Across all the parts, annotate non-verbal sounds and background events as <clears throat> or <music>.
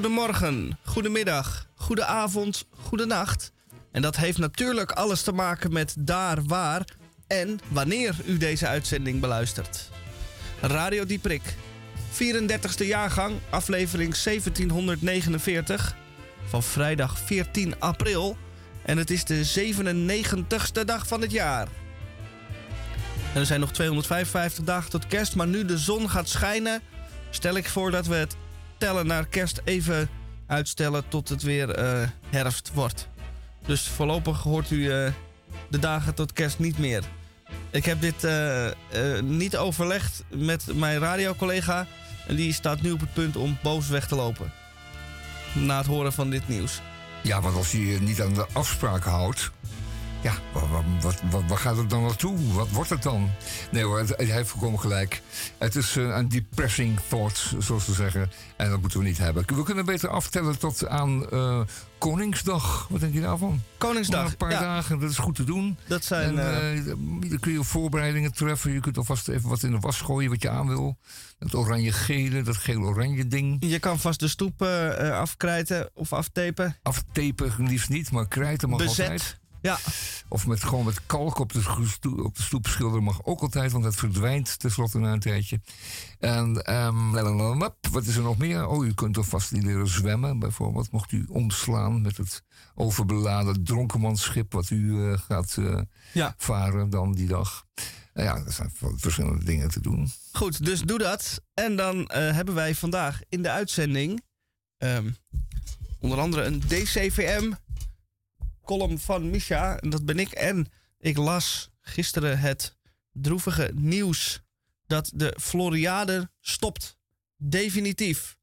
goedemorgen, goedemiddag, goedenavond, goedenacht. En dat heeft natuurlijk alles te maken met daar, waar en wanneer u deze uitzending beluistert. Radio Dieprik, 34e jaargang, aflevering 1749 van vrijdag 14 april. En het is de 97ste dag van het jaar. En er zijn nog 255 dagen tot kerst, maar nu de zon gaat schijnen, stel ik voor dat we het tellen naar kerst even uitstellen tot het weer eh, herfst wordt. Dus voorlopig hoort u eh, de dagen tot kerst niet meer. Ik heb dit eh, niet overlegd met mijn radiocollega. En die staat nu op het punt om boos weg te lopen. Na het horen van dit nieuws. Ja, want als je je niet aan de afspraken houdt, ja, wat, wat, wat, gaat het dan naartoe? Wat wordt het dan? Nee hoor, hij heeft volkomen gelijk. Het is uh, een depressing thought, zoals ze zeggen. En dat moeten we niet hebben. We kunnen beter aftellen tot aan uh, Koningsdag. Wat denk je daarvan? Koningsdag. een paar dagen, dat is goed te doen. Dat zijn. En, uh, dan kun je voorbereidingen treffen. Je kunt alvast even wat in de was gooien wat je aan wil. Dat oranje-gele, dat geel-oranje ding. Je kan vast de stoep afkrijten of aftapen. Aftapen liefst niet, maar krijten mag Bezet. altijd. Ja. Of met, gewoon met kalk op de, op de stoep schilderen mag ook altijd, want het verdwijnt tenslotte na een tijdje. En um, wat is er nog meer? Oh, u kunt alvast niet leren zwemmen, bijvoorbeeld. Mocht u omslaan met het overbeladen dronkenmansschip wat u uh, gaat uh, ja. varen dan die dag. Nou ja, er zijn verschillende dingen te doen. Goed, dus doe dat. En dan uh, hebben wij vandaag in de uitzending um, onder andere een DCVM column van Misha. En dat ben ik. En ik las gisteren het droevige nieuws dat de Floriade stopt. Definitief.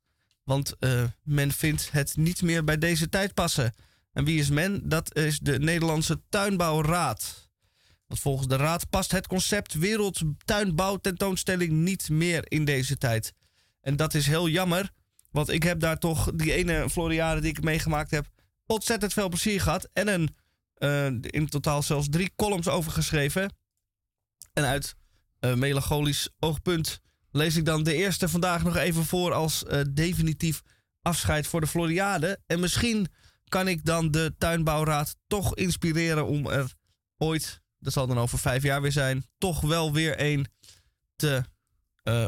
Want uh, men vindt het niet meer bij deze tijd passen. En wie is men? Dat is de Nederlandse Tuinbouwraad. Want volgens de raad past het concept wereldtuinbouwtentoonstelling niet meer in deze tijd. En dat is heel jammer, want ik heb daar toch die ene Floriade die ik meegemaakt heb ontzettend veel plezier gehad. En een, uh, in totaal zelfs drie columns over geschreven. En uit uh, melancholisch oogpunt lees ik dan de eerste vandaag nog even voor als uh, definitief afscheid voor de Floriade. En misschien kan ik dan de tuinbouwraad toch inspireren om er ooit, dat zal dan over vijf jaar weer zijn, toch wel weer een te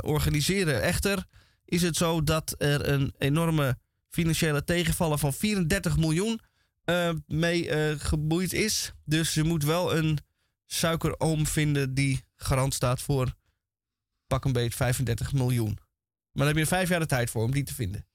organiseren. Echter is het zo dat er een enorme financiële tegenvallen van 34 miljoen uh, mee uh, geboeid is. Dus je moet wel een suikeroom vinden die garant staat voor pak een beet 35 miljoen. Maar dan heb je vijf jaar de tijd voor om die te vinden.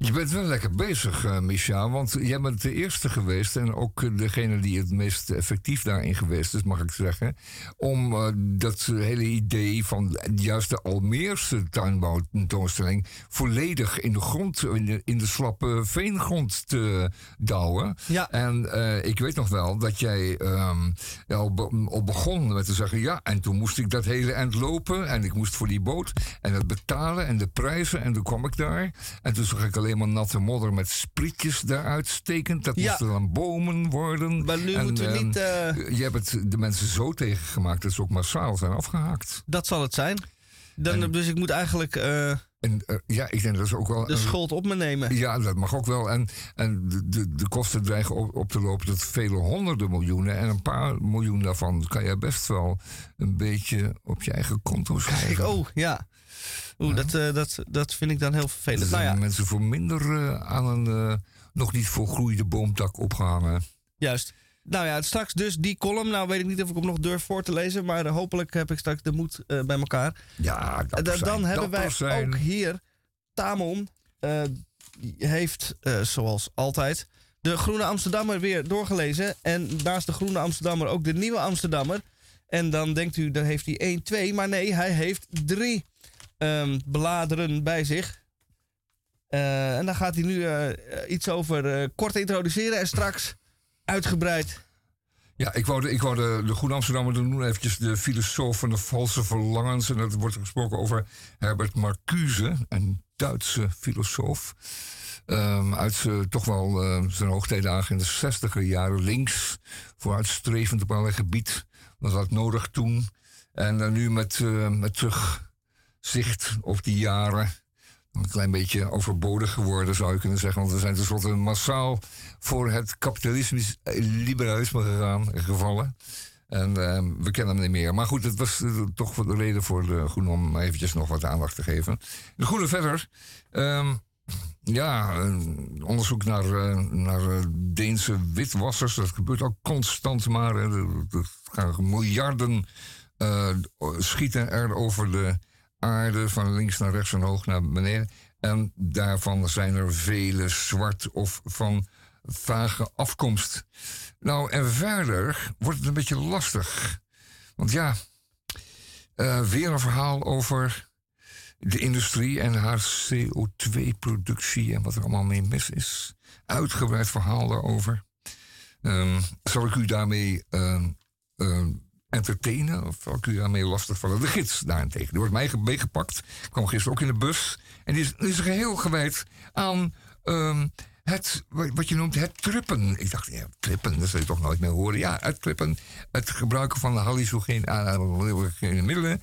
Je bent wel lekker bezig, uh, Micha, want jij bent de eerste geweest en ook degene die het meest effectief daarin geweest is, mag ik zeggen, om uh, dat hele idee van juist de Almeerse tuinbouwtentoonstelling volledig in de grond, in de, in de slappe veengrond te douwen. Ja. En uh, ik weet nog wel dat jij um, al, be al, begon met te zeggen, ja, en toen moest ik dat hele eind lopen en ik moest voor die boot en het betalen en de prijzen en toen kwam ik daar en toen zag ik alleen alleen maar natte modder met sprietjes daaruit stekend. Dat ja. moesten dan bomen worden. Maar nu en, moeten we niet... Uh... Je hebt het de mensen zo tegengemaakt dat ze ook massaal zijn afgehaakt. Dat zal het zijn. Dan, en, dus ik moet eigenlijk... Uh... En, uh, ja, ik denk dat is ook wel. De schuld op me nemen. Ja, dat mag ook wel. En, en de, de, de kosten dreigen op, op, te lopen tot vele honderden miljoenen. En een paar miljoen daarvan kan je best wel een beetje op je eigen konto schrijven. Oh, ja. Oeh, dat, uh, dat, dat vind ik dan heel vervelend. Er zijn nou ja. mensen voor minder uh, aan een uh, nog niet volgroeide boomtak opgehangen. Juist. Nou ja, straks dus die column. Nou weet ik niet of ik hem nog durf voor te lezen. Maar hopelijk heb ik straks de moed bij elkaar. Ja, dat Dan hebben wij zijn. ook hier Tamon. heeft, zoals altijd, de Groene Amsterdammer weer doorgelezen. En naast de Groene Amsterdammer ook de Nieuwe Amsterdammer. En dan denkt u, dan heeft hij 1, 2. Maar nee, hij heeft drie um, bladeren bij zich. Uh, en dan gaat hij nu uh, iets over uh, kort introduceren en straks uitgebreid. Ja, ik wou, de, ik wou de, de Goede Amsterdammer doen, eventjes de filosoof van de valse verlangens. En dat wordt gesproken over Herbert Marcuse, een Duitse filosoof. Um, uit toch wel uh, zijn hoogtijdagen in de zestiger jaren links. Vooruitstrevend op allerlei gebied. Dat had nodig toen. En uh, nu met, met terugzicht op die jaren een klein beetje overbodig geworden, zou je kunnen zeggen. Want we zijn tenslotte massaal voor het kapitalismisch liberalisme gegaan, gevallen. En ehm, we kennen hem niet meer. Maar goed, het was uh, toch de reden voor de Groene om eventjes nog wat aandacht te geven. De Groene verder. Ehm, ja, onderzoek naar, uh, naar uh, Deense witwassers. Dat gebeurt ook constant maar. Er gaan miljarden schieten er over de aarde. Van links naar rechts en hoog naar beneden. En daarvan zijn er vele zwart of van vage afkomst. Nou, en verder wordt het een beetje lastig. Want ja, uh, weer een verhaal over de industrie en haar CO2-productie en wat er allemaal mee mis is. Uitgebreid verhaal daarover. Um, zal ik u daarmee uh, uh, entertainen of zal ik u daarmee lastigvallen? De gids daarentegen, die wordt mij meegepakt. Kwam gisteren ook in de bus. En die is, geheel gewijd aan um, het, wat je noemt het trippen. Ik dacht, ja, trippen, dat zul je toch nooit meer horen. Ja, het trippen, het gebruiken van de hallucinogene middelen.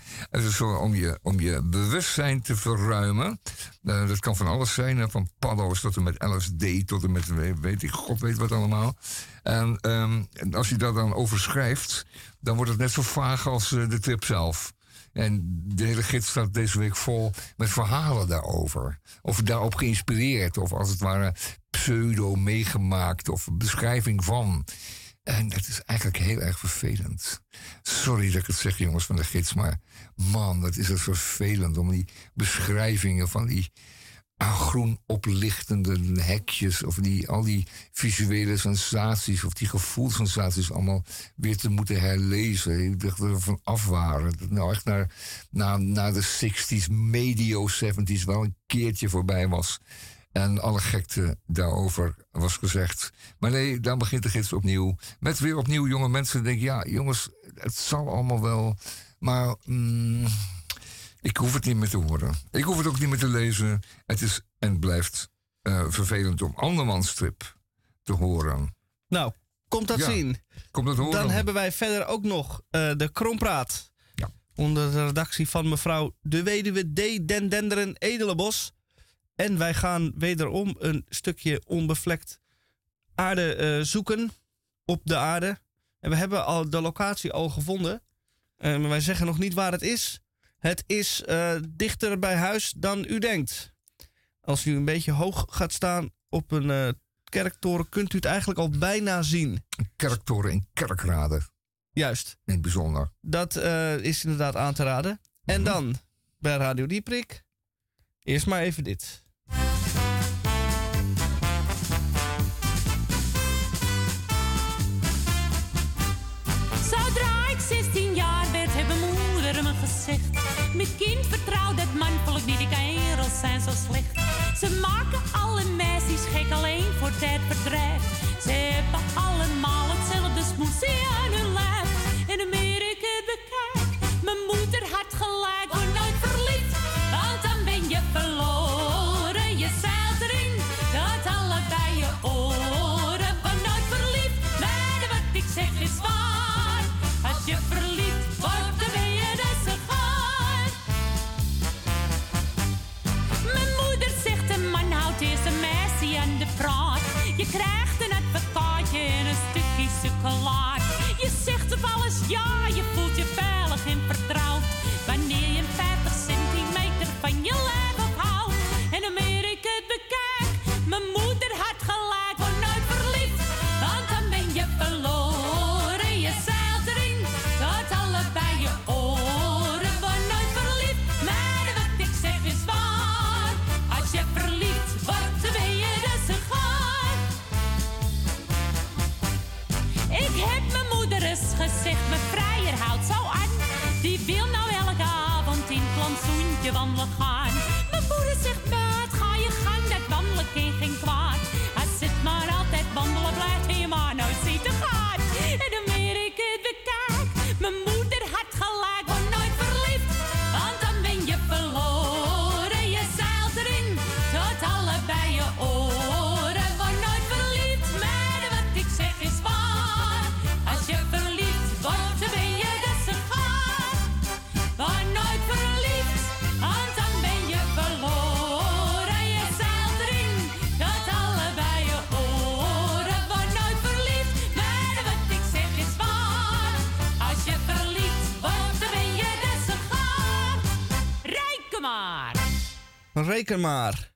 Zo om je, om je bewustzijn te verruimen. Uh, dat kan van alles zijn, van paddo's tot en met LSD, tot en met, weet ik, god weet wat allemaal. En um, als je dat dan overschrijft, dan wordt het net zo vaag als uh, de trip zelf. En de hele gids staat deze week vol met verhalen daarover. Of daarop geïnspireerd, of als het ware pseudo meegemaakt, of beschrijving van. En het is eigenlijk heel erg vervelend. Sorry dat ik het zeg, jongens van de gids, maar man, dat is het vervelend om die beschrijvingen van die groen oplichtende hekjes of die, al die visuele sensaties of die gevoelssensaties allemaal weer te moeten herlezen. Ik dacht dat we van af waren. Nou echt naar, naar, naar de 60s, medio 70s wel een keertje voorbij was. En alle gekte daarover was gezegd. Maar nee, dan begint de gids opnieuw. Met weer opnieuw jonge mensen. Denk ja, jongens, het zal allemaal wel. Maar mm, ik hoef het niet meer te horen. Ik hoef het ook niet meer te lezen. Het is en blijft uh, vervelend om andermans strip te horen. Nou, komt dat zien. Komt dat horen. Dan hebben wij verder ook nog uh, de Krompraat. Ja. Onder de redactie van mevrouw de weduwe D. Den Denderen Edelenbos. En wij gaan wederom een stukje onbevlekt aarde uh, zoeken op de aarde. En we hebben al de locatie al gevonden. maar wij zeggen nog niet waar het is. Het is uh, dichter bij huis dan u denkt. Als u een beetje hoog gaat staan op een uh, kerktoren, kunt u het eigenlijk al bijna zien. Kerktoren in kerkraden. Juist. In het bijzonder. Dat uh, is inderdaad aan te raden. Mm -hmm. En dan bij Radio Dieprik. Eerst maar even dit. Ze maken alle meisjes gek alleen voor tijd verdrijf. Ze hebben allemaal hetzelfde smoesie aan hun lijf. En wanneer op Reken maar.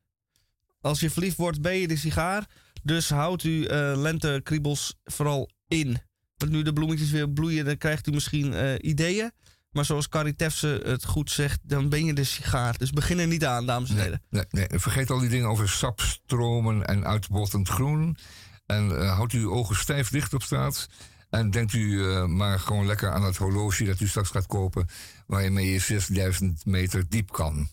Als je verliefd wordt, ben je de sigaar. Dus houdt u uh, lentekriebels vooral in. Want nu de bloemetjes weer bloeien, dan krijgt u misschien uh, ideeën. Maar zoals Carrie Tefse het goed zegt, dan ben je de sigaar. Dus begin er niet aan, dames en heren. Nee, nee, nee. Vergeet al die dingen over sapstromen en uitbottend groen. En uh, houdt uw ogen stijf dicht op straat. En denkt u uh, maar gewoon lekker aan het horloge dat u straks gaat kopen. Waarmee je 6000 meter diep kan.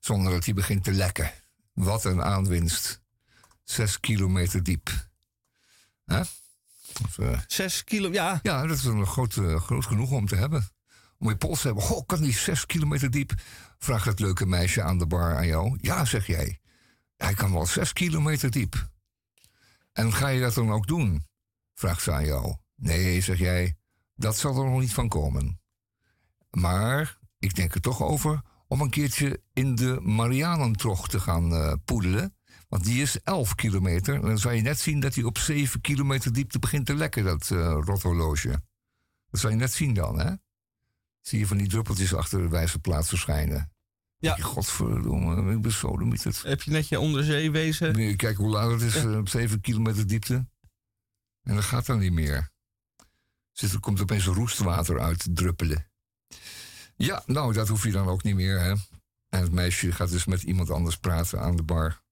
Zonder dat hij begint te lekken. Wat een aanwinst. 6 kilometer diep. Hè? Of, uh, Zes kilo, ja. Ja, dat is een groot, uh, groot genoeg om te hebben. Om je pols te hebben. Goh, kan die 6 kilometer diep? Vraagt dat leuke meisje aan de bar aan jou. Ja, zeg jij. Hij kan wel 6 kilometer diep. En ga je dat dan ook doen? Vraagt ze aan jou. Nee, zeg jij. Dat zal er nog niet van komen. Maar ik denk er toch over om een keertje in de Marianentrog te gaan uh, poedelen. Want die is 11 kilometer. En dan zal je net zien dat hij op 7 kilometer diepte begint te lekken, dat uh, rothorloge. Dat zal je net zien dan, hè? Zie je van die druppeltjes achter de wijze plaats verschijnen. Ja. Godverdomme, ik ben zo het. Heb je net je onderzeewezen? Kijk hoe laag het is, ja. uh, op 7 kilometer diepte. En dat gaat dan niet meer. Dus er komt opeens roestwater uit druppelen. Ja, nou, dat hoef je dan ook niet meer, hè. En het meisje gaat dus met iemand anders praten aan de bar.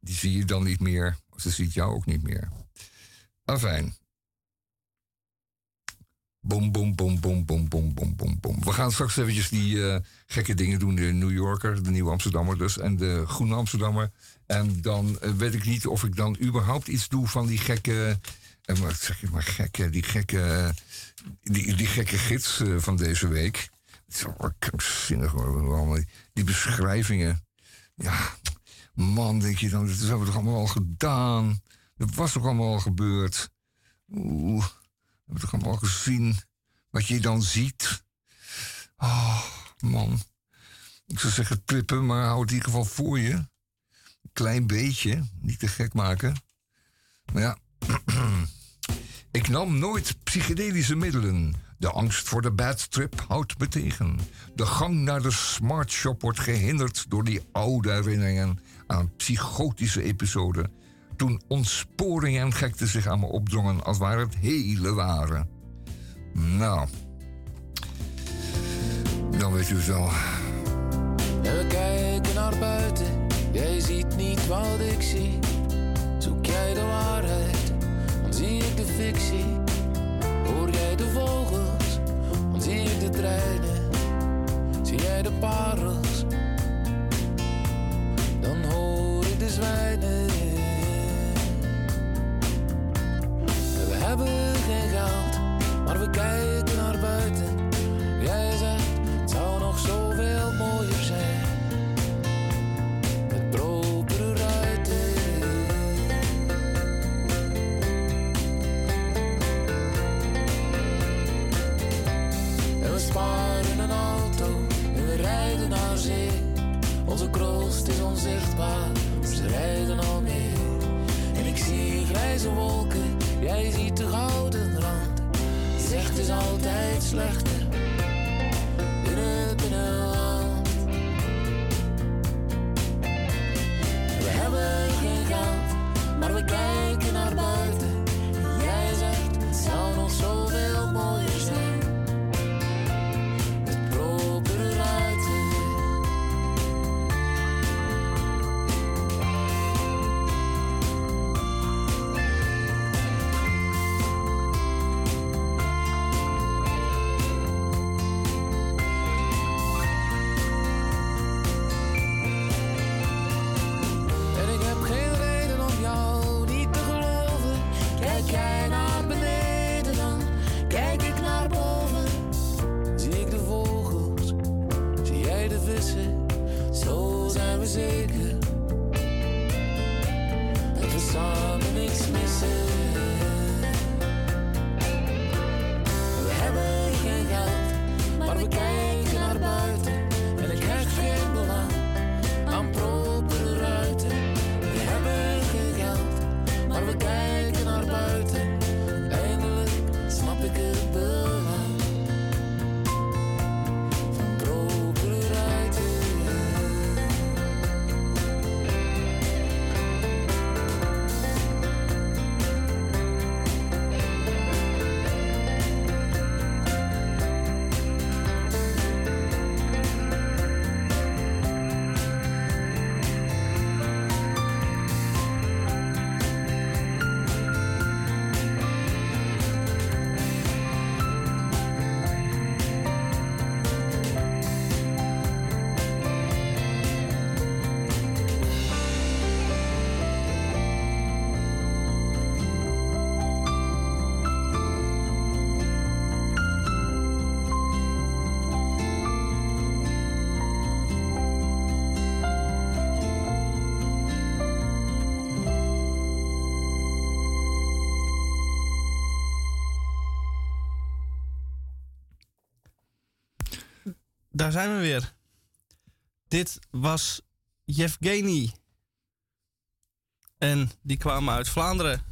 Die zie je dan niet meer. Ze ziet jou ook niet meer. Afijn. Bom, bom, bom, bom, bom, bom, bom, bom, bom. We gaan straks eventjes die uh, gekke dingen doen. De New Yorker, de Nieuwe Amsterdammer dus. En de Groene Amsterdammer. En dan uh, weet ik niet of ik dan überhaupt iets doe van die gekke... Wat zeg je maar gekke, die gekke... Die, die gekke gids van deze week. Het is wel krankzinnig hoor. Die beschrijvingen. Ja, man, denk je dan, dat hebben we toch allemaal al gedaan? Dat was toch allemaal al gebeurd? Oeh, we hebben toch allemaal al gezien wat je dan ziet? Oh, man. Ik zou zeggen trippen, maar hou het in ieder geval voor je. Een klein beetje, niet te gek maken. Maar ja, <clears throat> ik nam nooit psychedelische middelen. De angst voor de bad trip houdt me tegen. De gang naar de smart shop wordt gehinderd door die oude herinneringen aan psychotische episode. Toen ontsporing en gekte zich aan me opdrongen als waar het hele ware. Nou, dan weet u het wel. We kijken naar buiten, jij ziet niet wat ik zie. Zoek jij de waarheid, dan zie ik de fictie. Hoor jij de vogels, dan zie ik de treinen. Zie jij de parels, dan hoor ik de zwijnen. We hebben geen geld, maar we kijken naar buiten. Jij zegt, het zou nog zoveel mooier zijn. Met propere sparen een auto en we rijden naar zee. Onze kroost is onzichtbaar, ze rijden al meer. En ik zie grijze wolken, jij ziet de gouden rand. Het is altijd slechter daar zijn we weer. Dit was Yevgeny. En die kwamen uit Vlaanderen.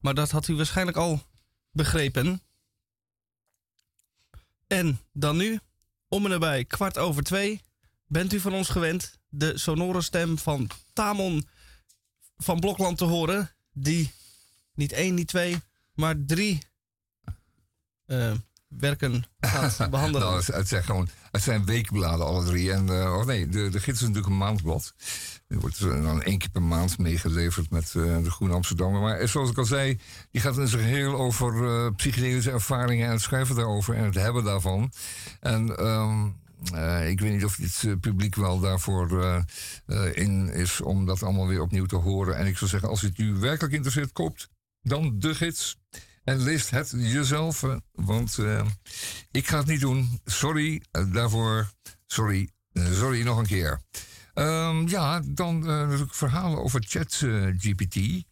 Maar dat had u waarschijnlijk al begrepen. En dan nu, om en nabij kwart over twee, bent u van ons gewend de sonore stem van Tamon van Blokland te horen. Die niet één, niet twee, maar drie uh, werken gaat <laughs> behandelen. nou, het, zijn gewoon, het zijn weekbladen alle drie. En, oh nee, de, de gids is natuurlijk een maandblad. Die wordt dan één keer per maand meegeleverd met uh, de Groene Amsterdammer. Maar zoals ik al zei, die gaat in zijn geheel over psychedelische ervaringen en het schrijven daarover en het hebben daarvan. En uh, ik weet niet of het publiek wel daarvoor in is om dat allemaal weer opnieuw te horen. En ik zou zeggen, als het u werkelijk interesseert, koopt dan de gids. En leest het jezelf, want ik ga het niet doen. Sorry daarvoor. Sorry. sorry nog een keer. Um, ja, dan natuurlijk verhalen over ChatGPT.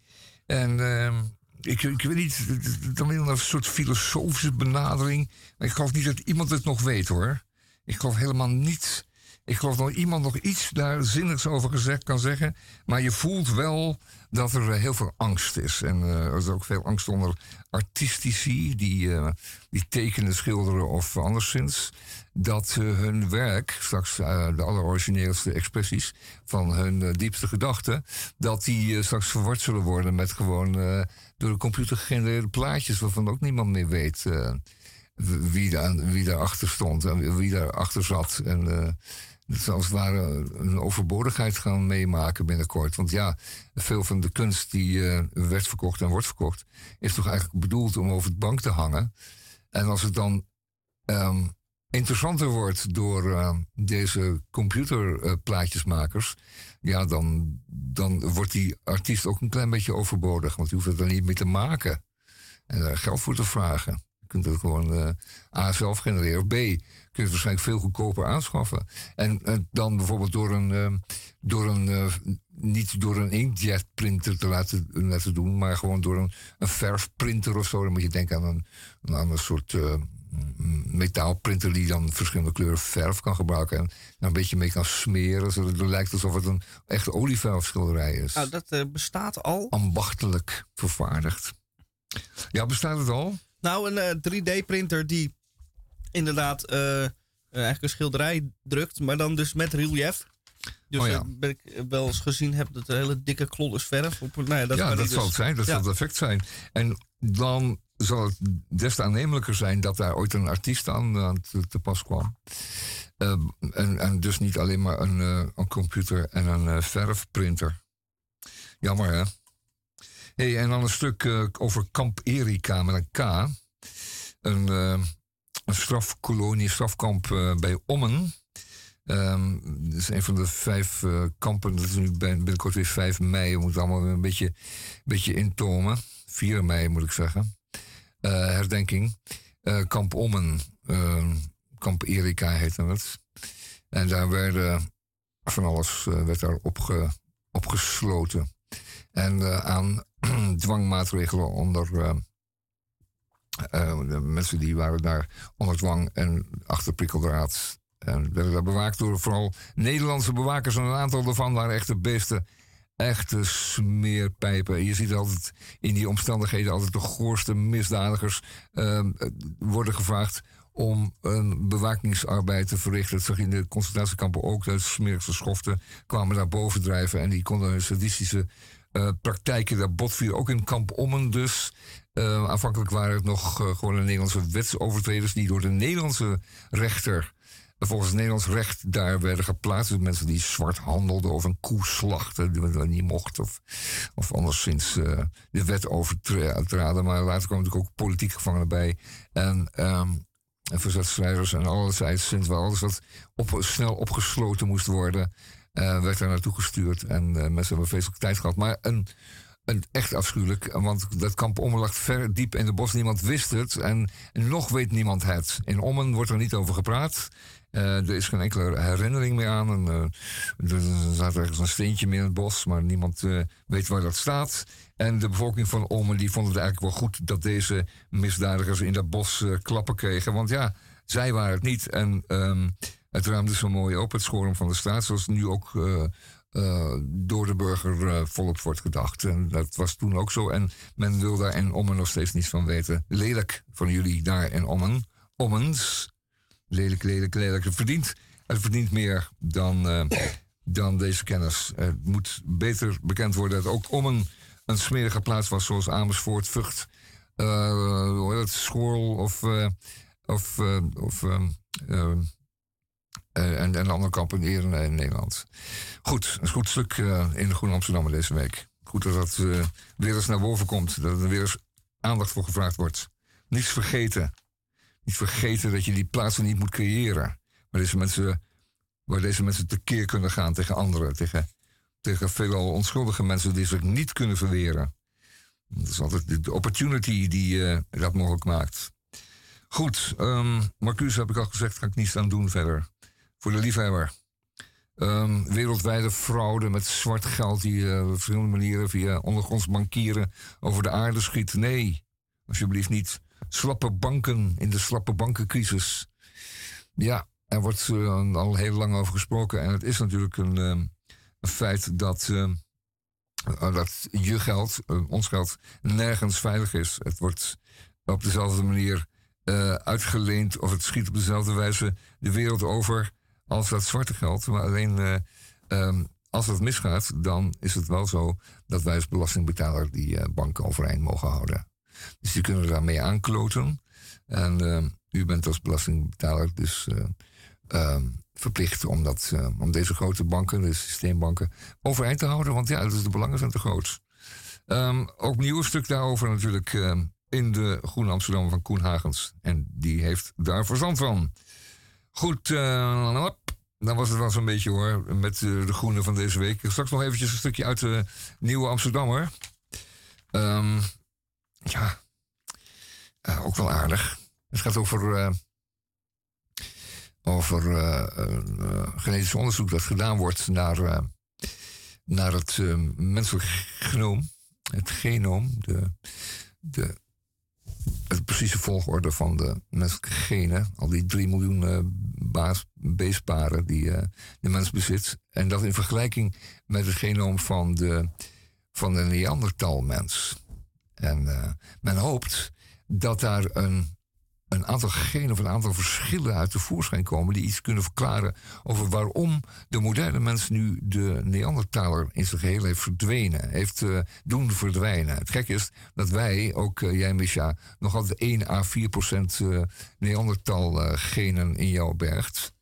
en ehm, ik, ik weet niet, dan wil een soort filosofische benadering. Maar ik geloof niet dat iemand het nog weet hoor. Ik geloof helemaal niets. Ik geloof dat iemand nog iets daar zinnigs over gezegd kan zeggen. Maar je voelt wel dat er eh, heel veel angst is. En uh, er is ook veel angst onder artistici die, uh, die tekenen, schilderen of anderszins. Dat hun werk, straks de allerorigineelste expressies van hun diepste gedachten, dat die straks verward zullen worden met gewoon door de computer gegenereerde plaatjes waarvan ook niemand meer weet wie, daar, wie daarachter stond en wie daarachter zat. En dat als het ware een overbodigheid gaan meemaken binnenkort. Want ja, veel van de kunst die uh, werd verkocht en wordt verkocht, is toch eigenlijk bedoeld om over het bank te hangen. En als het dan um, interessanter wordt door uh, deze computerplaatjesmakers, ja, dan, dan wordt die artiest ook een klein beetje overbodig. Want je hoeft het er niet mee te maken en daar geld voor te vragen kunt het gewoon uh, A zelf genereren. Of B, kun je het waarschijnlijk veel goedkoper aanschaffen. En uh, dan bijvoorbeeld door een, uh, door een niet door een inkjet printer te laten, laten doen, maar gewoon door een, een verfprinter of zo. Dan moet je denken aan een, aan een soort metaalprinter die dan verschillende kleuren verf kan gebruiken. En daar een beetje mee kan smeren, zodat het lijkt alsof het een echte olieverfschilderij is. Nou, dat bestaat al. Ambachtelijk vervaardigd. Ja, bestaat het al? Nou, een 3D-printer eh, die inderdaad uh, eigenlijk een schilderij drukt, maar dan dus met relief. Dus oh ja. ben ik wel eens gezien heb dat hele dikke klodders verf. Op, nou ja, dat, ja, dat zal het zijn. Dat zal het effect zijn. En dan zal het des te aannemelijker zijn dat daar ooit een artiest aan, aan te, te, pas kwam. Uh, en, en, dus niet alleen maar een, uh, een computer en een uh, verfprinter. Jammer hè? Hey, en dan een stuk over Kamp Erika met een K. Een, een strafkolonie, strafkamp uh, bij Ommen. Um, dat is een van de vijf kampen. Dat is nu binnenkort weer 5 mei. We moeten allemaal een beetje, beetje intomen. 4 mei moet ik zeggen. herdenking. kamp Ommen. Ehm, kamp Erika heette het. En daar werden van alles werd daar opge, opgesloten. En aan <clears throat> dwangmaatregelen onder uh, de mensen die waren daar onder dwang en achter prikkeldraad. En werden daar bewaakt door vooral Nederlandse bewakers. En een aantal daarvan waren echte beesten. Echte smeerpijpen. Je ziet altijd in die omstandigheden altijd de goorste misdadigers uh, worden gevraagd om een bewakingsarbeid te verrichten. Dat zag in de concentratiekampen ook. De smerigste schoften kwamen daar bovendrijven en die konden hun sadistische uh, praktijken daar botvieren. Ook in Kamp Ommen dus. Uh, aanvankelijk waren het nog uh, gewoon de Nederlandse wetsovertreders... die door de Nederlandse rechter volgens het Nederlands recht daar werden geplaatst. Dus mensen die zwart handelden of een koe slachten, die dat niet mocht. Of, of anderszins de wet overtraden. Maar later kwamen natuurlijk ook politieke gevangenen bij. En, um, en verzetstrijders en alles. Sinds wel alles wat op, snel opgesloten moest worden. Werd daar naartoe gestuurd en mensen hebben vreselijk tijd gehad. Maar een, echt afschuwelijk, want dat kamp Ommen lag ver diep in de bos. Niemand wist het en, nog weet niemand het. In Ommen wordt er niet over gepraat. Uh, er is geen enkele herinnering meer aan. En, er staat ergens een steentje meer in het bos, maar niemand weet waar dat staat. En de bevolking van Ommen die vond het eigenlijk wel goed dat deze misdadigers in dat bos klappen kregen. Want ja, zij waren het niet. En um, Het ruimde zo mooi op, het schorum van de straat, zoals nu ook eh, eh, door de burger uh, volop wordt gedacht. En dat was toen ook zo. En men wil daar en Ommen nog steeds niets van weten. Lelijk van jullie daar en Ommen. Ommens. Lelijk, lelijk, lelijk. Het verdient, het verdient meer dan, dan deze kennis. Het moet beter bekend worden dat ook Ommen een smerige plaats was, zoals Amersfoort, Vught, uh, Schoorl of, of, of um, en, en andere kampen in, in, Nederland. Goed, een goed stuk in de Amsterdam deze week. Goed dat dat weer eens naar boven komt, dat er weer eens aandacht voor gevraagd wordt. Niets vergeten. Niet vergeten dat je die plaatsen niet moet creëren. Waar deze mensen, waar deze mensen tekeer kunnen gaan tegen anderen, tegen tegen veelal onschuldige mensen die zich niet kunnen verweren. Dat is altijd de opportunity die dat mogelijk maakt. Goed, um, Marcus heb ik al gezegd, ga ik niets aan doen verder. Voor de liefhebber. Um, wereldwijde fraude met zwart geld die uh, op verschillende manieren via ondergronds bankieren over de aarde schiet. Nee, alsjeblieft niet. Slappe banken in de slappe bankencrisis. Ja, er wordt uh, al heel lang over gesproken en het is natuurlijk een, um, feit dat, dat je geld, ons geld, nergens veilig is. Het wordt op dezelfde manier uitgeleend of het schiet op dezelfde wijze de wereld over als dat zwarte geld. Maar alleen um, als het misgaat, dan is het wel zo dat wij als belastingbetaler die banken overeind mogen houden. Dus die kunnen daarmee aankloten. En ehm, u bent als belastingbetaler dus um, verplicht om, dat, om deze grote banken, de systeembanken, overeind te houden. Want ja, dus de belangen zijn te groot. Um, ook nieuw stuk daarover natuurlijk in de Groene Amsterdam van Koen Hagens. En die heeft daar verstand van. Goed, uh, dan was het wel zo'n beetje hoor, met de Groene van deze week. Straks nog eventjes een stukje uit de Nieuwe Amsterdammer. Um, ja, ook wel aardig. Het gaat over over genetisch onderzoek dat gedaan wordt naar, naar het menselijk genoom, het genoom, de, de, het precieze volgorde van de menselijke genen, al die 3 miljoen baas, beestparen die de mens bezit, en dat in vergelijking met het genoom van de, van de Neandertalmens. En men hoopt dat daar een een aantal genen of een aantal verschillen uit de voorschijn komen die iets kunnen verklaren over waarom de moderne mens nu de Neandertaler in zijn geheel heeft verdwenen, heeft uh, doen verdwijnen. Het gekke is dat wij, ook uh, jij Misha, nog altijd 1 à 4 procent uh, Neandertal genen in jou bergt.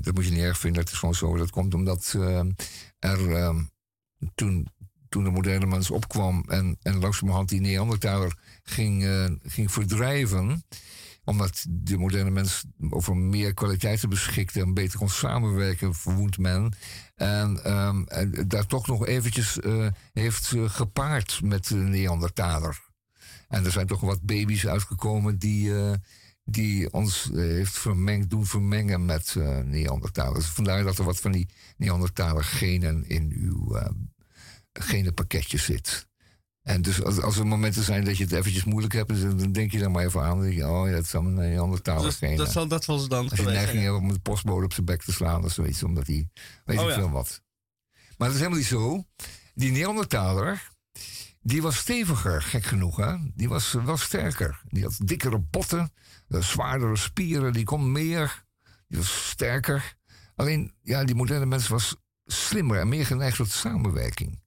dat moet je niet erg vinden, het is gewoon zo. Dat komt omdat er toen toen de moderne mens opkwam en, en langzamerhand die Neandertaler ging, uh, ging verdrijven, omdat de moderne mens over meer kwaliteiten beschikte en beter kon samenwerken, verwoedt men. En, um, en daar toch nog eventjes uh, heeft uh, gepaard met de Neandertaler. En er zijn toch wat baby's uitgekomen die, die ons heeft vermengd, doen vermengen met Neandertalers. Vandaar dat er wat van die Neandertaler genen in uw pakketje zit. En dus als, als er momenten zijn dat je het eventjes moeilijk hebt, dan denk je er maar even aan. Dan denk je, oh ja, dat is allemaal een andere taal. Dus, dat, zal, dat was dan Als je neiging hebt om de postbode op zijn bek te slaan of zoiets, omdat hij, weet oh, ik veel wat. Maar dat is helemaal niet zo. Die Neandertaler, die was steviger, gek genoeg. Hè? Die was wel sterker. Die had dikkere botten, zwaardere spieren, die kon meer. Die was sterker. Alleen, ja, die moderne mens was slimmer en meer geneigd tot samenwerking.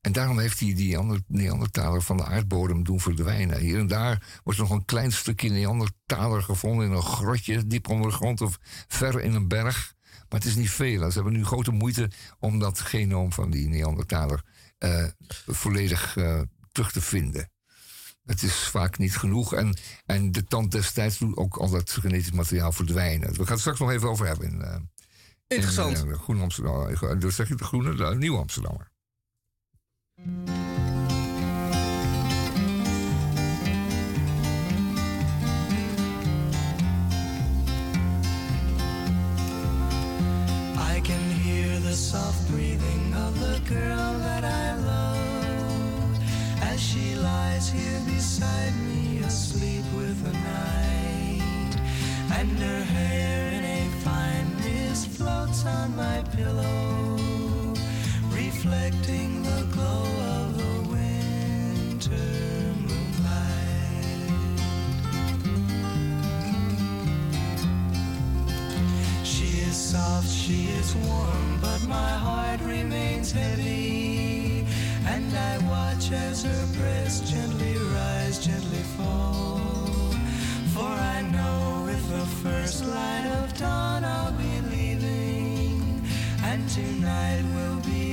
En daarom heeft hij die Neandertaler van de aardbodem doen verdwijnen. Hier en daar wordt nog een klein stukje Neandertaler gevonden in een grotje, diep onder de grond of ver in een berg. Maar het is niet veel. Ze hebben nu grote moeite om dat genoom van die Neandertaler uh, volledig uh, terug te vinden. Het is vaak niet genoeg. En, en de tand destijds doet ook al dat genetisch materiaal verdwijnen. We gaan het straks nog even over hebben. In, uh, Interessant. In, Groene Amsterdam. Dus zeg je de Groene, de Nieuwe Amsterdammer. Soft breathing of the girl that I love as she lies here beside me, asleep with the night, and her hair in a fine sheets on my pillow, soft, she is warm, but my heart remains heavy. And I watch as her breast gently rise, gently fall. For I know with the first light of dawn I'll be leaving. And tonight will be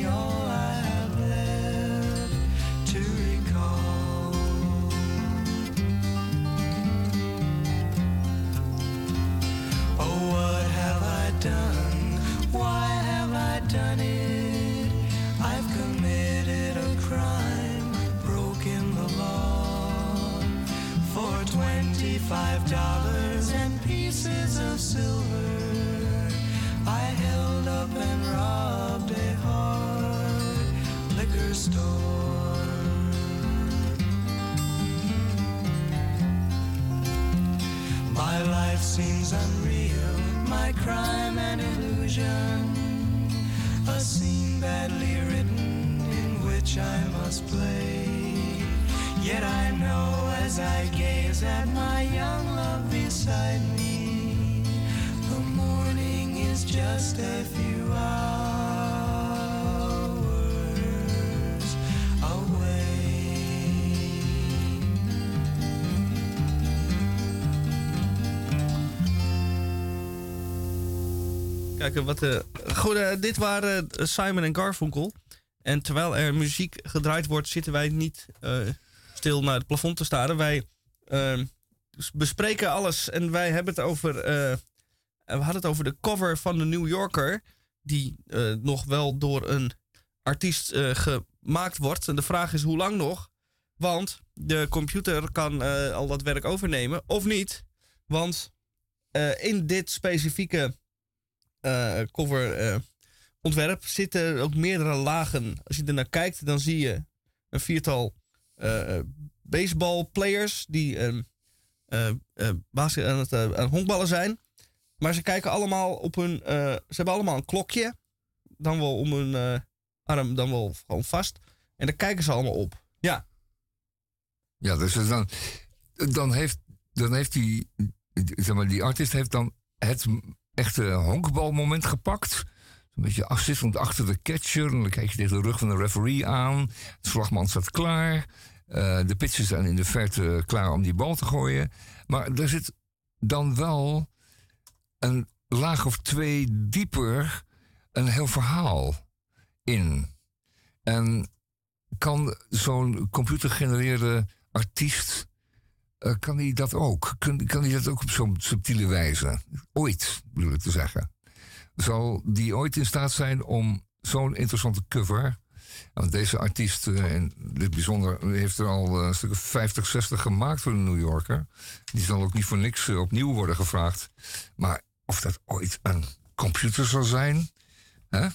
done? Why have I done it? I've committed a crime, broken the law. For twenty-five dollars and pieces of silver, I held up and robbed a hard liquor store. My life seems unreal, my crime an illusion, a scene badly written in which I must play. Yet I know as I gaze at my young love beside me, the morning is just a few hours Wat, eh goed, eh, dit waren eh, Simon en Garfunkel. En terwijl er muziek gedraaid wordt, zitten wij niet stil naar het plafond te staren. Wij eh, bespreken alles en wij hebben het over. we hadden het over de cover van de New Yorker. Die nog wel door een artiest gemaakt wordt. En de vraag is hoe lang nog? Want de computer kan al dat werk overnemen of niet. Want in dit specifieke cover eh, ontwerp zitten ook meerdere lagen. Als je er naar kijkt, dan zie je een viertal eh baseballplayers die eh, eh, eh, basket aan het eh, honkballen zijn. Maar ze kijken allemaal op hun. eh, ze hebben allemaal een klokje. Dan wel om hun eh, arm, dan wel gewoon vast. En daar kijken ze allemaal op. Ja, Ja, dus dan, dan, heeft, dan heeft die, zeg maar, die artiest heeft dan het echte honkbalmoment gepakt. Een beetje assistent achter de catcher. En dan kijk je tegen de rug van de referee aan. De slagman staat klaar. Eh, de pitchers zijn in de verte klaar om die bal te gooien. Maar er zit dan wel een laag of twee dieper een heel verhaal in. En kan zo'n computergenereerde artiest, eh, kan hij dat ook? Kan, kan hij dat ook op zo'n subtiele wijze? Ooit, bedoel ik te zeggen. Zal die ooit in staat zijn om zo'n interessante cover... Want deze artiest, eh, in dit bijzonder, heeft er al eh, een stuk of 50, 60 gemaakt voor de New Yorker. Die zal ook niet voor niks opnieuw worden gevraagd. Maar of dat ooit een computer zal zijn? Hè?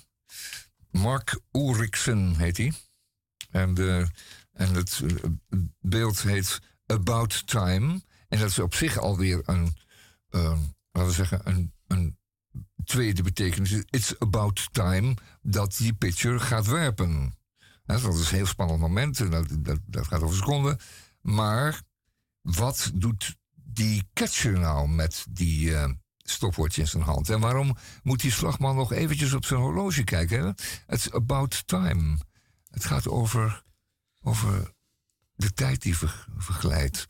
Mark Ulrichsen heet hij. En, de, en het beeld heet About Time. En dat is op zich alweer een, eh, laten we zeggen, een, een tweede betekenis. It's about time dat die pitcher gaat werpen. Dat is een heel spannend moment. en Dat, dat, dat gaat over seconden. Maar wat doet die catcher nou met die eh, stopwatch in zijn hand? En waarom moet die slagman nog eventjes op zijn horloge kijken? hè? It's about time. Het gaat over, over de tijd die ver, verglijdt.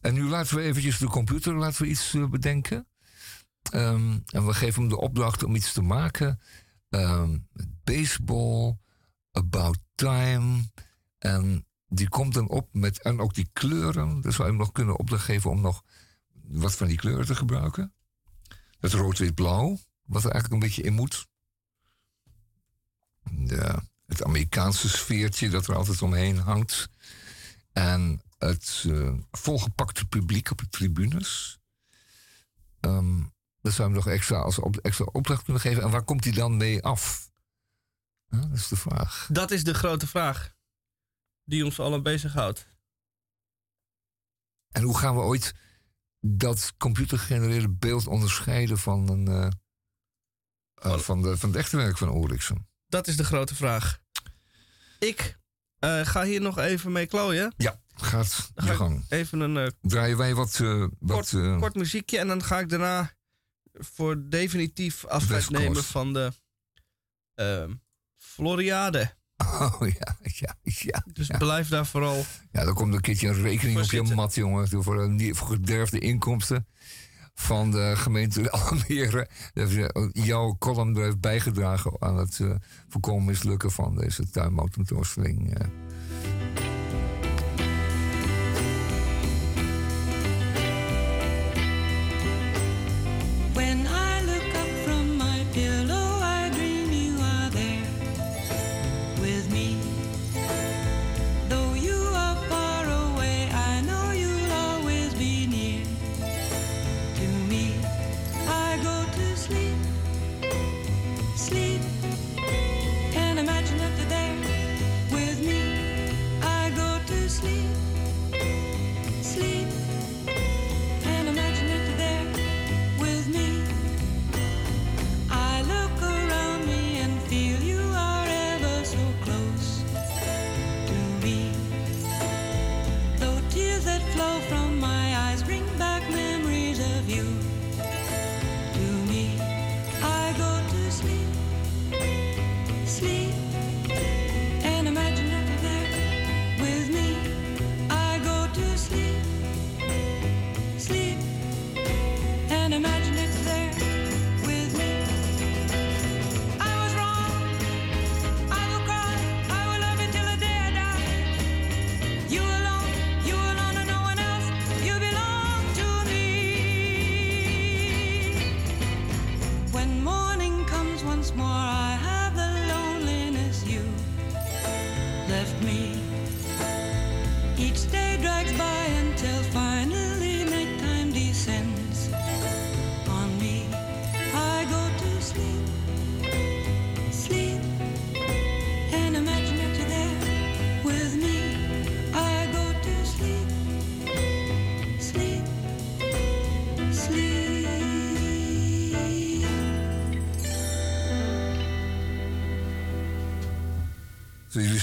En nu laten we eventjes de computer laten we iets eh, bedenken. Ehm, en we geven hem de opdracht om iets te maken. Ehm, baseball, about time. En die komt dan op met, en ook die kleuren. Dus zou je hem nog kunnen opdracht geven om nog wat van die kleuren te gebruiken. Het rood-wit-blauw, wat er eigenlijk een beetje in moet. De, het Amerikaanse sfeertje dat er altijd omheen hangt. En het eh, volgepakte publiek op de tribunes. Dat zou je hem nog extra als op, extra opdracht kunnen geven. En waar komt hij dan mee af? Dat is de vraag. dat is de grote vraag. Die ons allen bezighoudt. En hoe gaan we ooit dat computergegenereerde beeld onderscheiden van een, eh, eh, van, de, van het echte werk van Ulrichsen? Dat is de grote vraag. Ik ga hier nog even mee klooien. Ja, gaat Dan je ga ik gang. even een eh, Draaien wij wat... eh, wat kort, eh, kort muziekje en dan ga ik daarna voor definitief afscheid nemen van de ehm, Floriade. Oh <laughs> ja, ja, ja. Dus blijf daar vooral. Ja, dan komt een keertje een rekening op je mat, jongen. Voor, een, voor gederfde inkomsten van de gemeente <laughs> Almere. Jouw column heeft bijgedragen aan het eh, voorkomen mislukken van deze tuinmotortentoonstelling.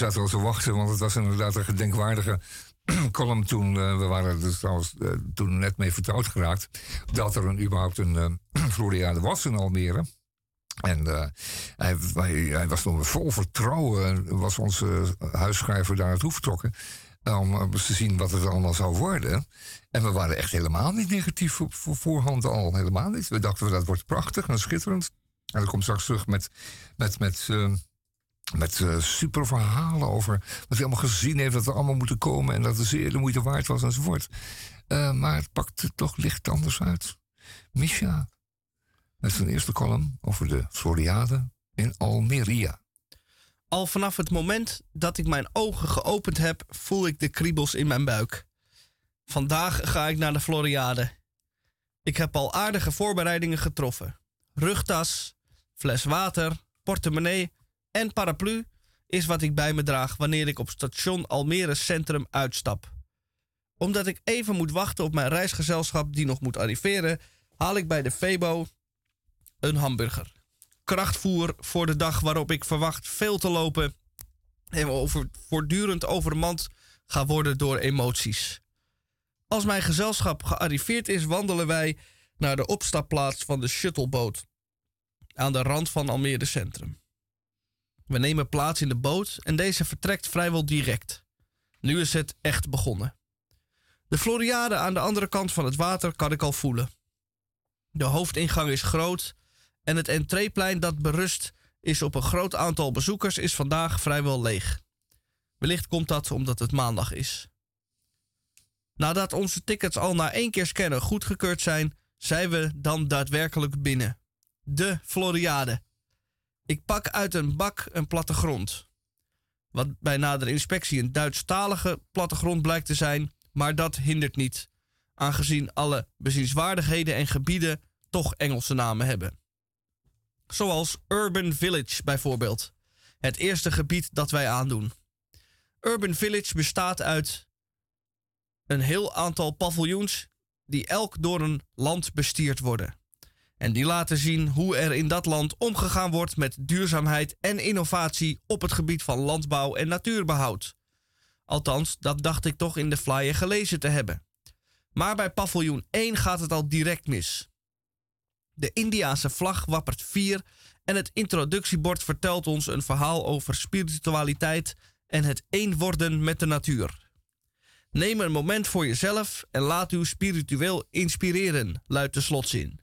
Zaten al te wachten, want het was inderdaad een gedenkwaardige <clears throat> column toen. eh, we waren er trouwens eh, toen net mee vertrouwd geraakt. Dat er een, überhaupt een eh <clears throat> Floriade was in Almere. En hij, hij, was nog vol vertrouwen, was onze huisschrijver daar naartoe vertrokken. Om te zien wat het allemaal zou worden. En we waren echt helemaal niet negatief voor voorhand al. Helemaal niet. We dachten, dat wordt prachtig en schitterend. En dat komt straks terug met, met, met met eh, super verhalen over wat hij allemaal gezien heeft, dat er allemaal moeten komen en dat het zeer de moeite waard was enzovoort. Eh, maar het pakte toch licht anders uit. Misha, met zijn eerste column over de Floriade in Almeria. Al vanaf het moment dat ik mijn ogen geopend heb, voel ik de kriebels in mijn buik. Vandaag ga ik naar de Floriade. Ik heb al aardige voorbereidingen getroffen. Rugtas, fles water, portemonnee en paraplu is wat ik bij me draag wanneer ik op station Almere Centrum uitstap. Omdat ik even moet wachten op mijn reisgezelschap die nog moet arriveren, haal ik bij de Febo een hamburger krachtvoer voor de dag waarop ik verwacht veel te lopen en over, voortdurend overmand ga worden door emoties. Als mijn gezelschap gearriveerd is, wandelen wij naar de opstapplaats van de shuttleboot aan de rand van Almere Centrum. We nemen plaats in de boot en deze vertrekt vrijwel direct. Nu is het echt begonnen. De Floriade aan de andere kant van het water kan ik al voelen. De hoofdingang is groot en het entreeplein dat berust is op een groot aantal bezoekers is vandaag vrijwel leeg. Wellicht komt dat omdat het maandag is. Nadat onze tickets al na één keer scannen goedgekeurd zijn, zijn we dan daadwerkelijk binnen. De Floriade. Ik pak uit een bak een plattegrond. Wat bij nadere inspectie een Duitsstalige plattegrond blijkt te zijn, maar dat hindert niet, aangezien alle bezienswaardigheden en gebieden toch Engelse namen hebben. Zoals Urban Village bijvoorbeeld. Het eerste gebied dat wij aandoen. Urban Village bestaat uit een heel aantal paviljoens die elk door een land bestierd worden. En die laten zien hoe er in dat land omgegaan wordt met duurzaamheid en innovatie op het gebied van landbouw en natuurbehoud. Althans, dat dacht ik toch in de flyer gelezen te hebben. Maar bij paviljoen 1 gaat het al direct mis. De Indiase vlag wappert vier en het introductiebord vertelt ons een verhaal over spiritualiteit en het één worden met de natuur. Neem een moment voor jezelf en laat u spiritueel inspireren, luidt de slotzin.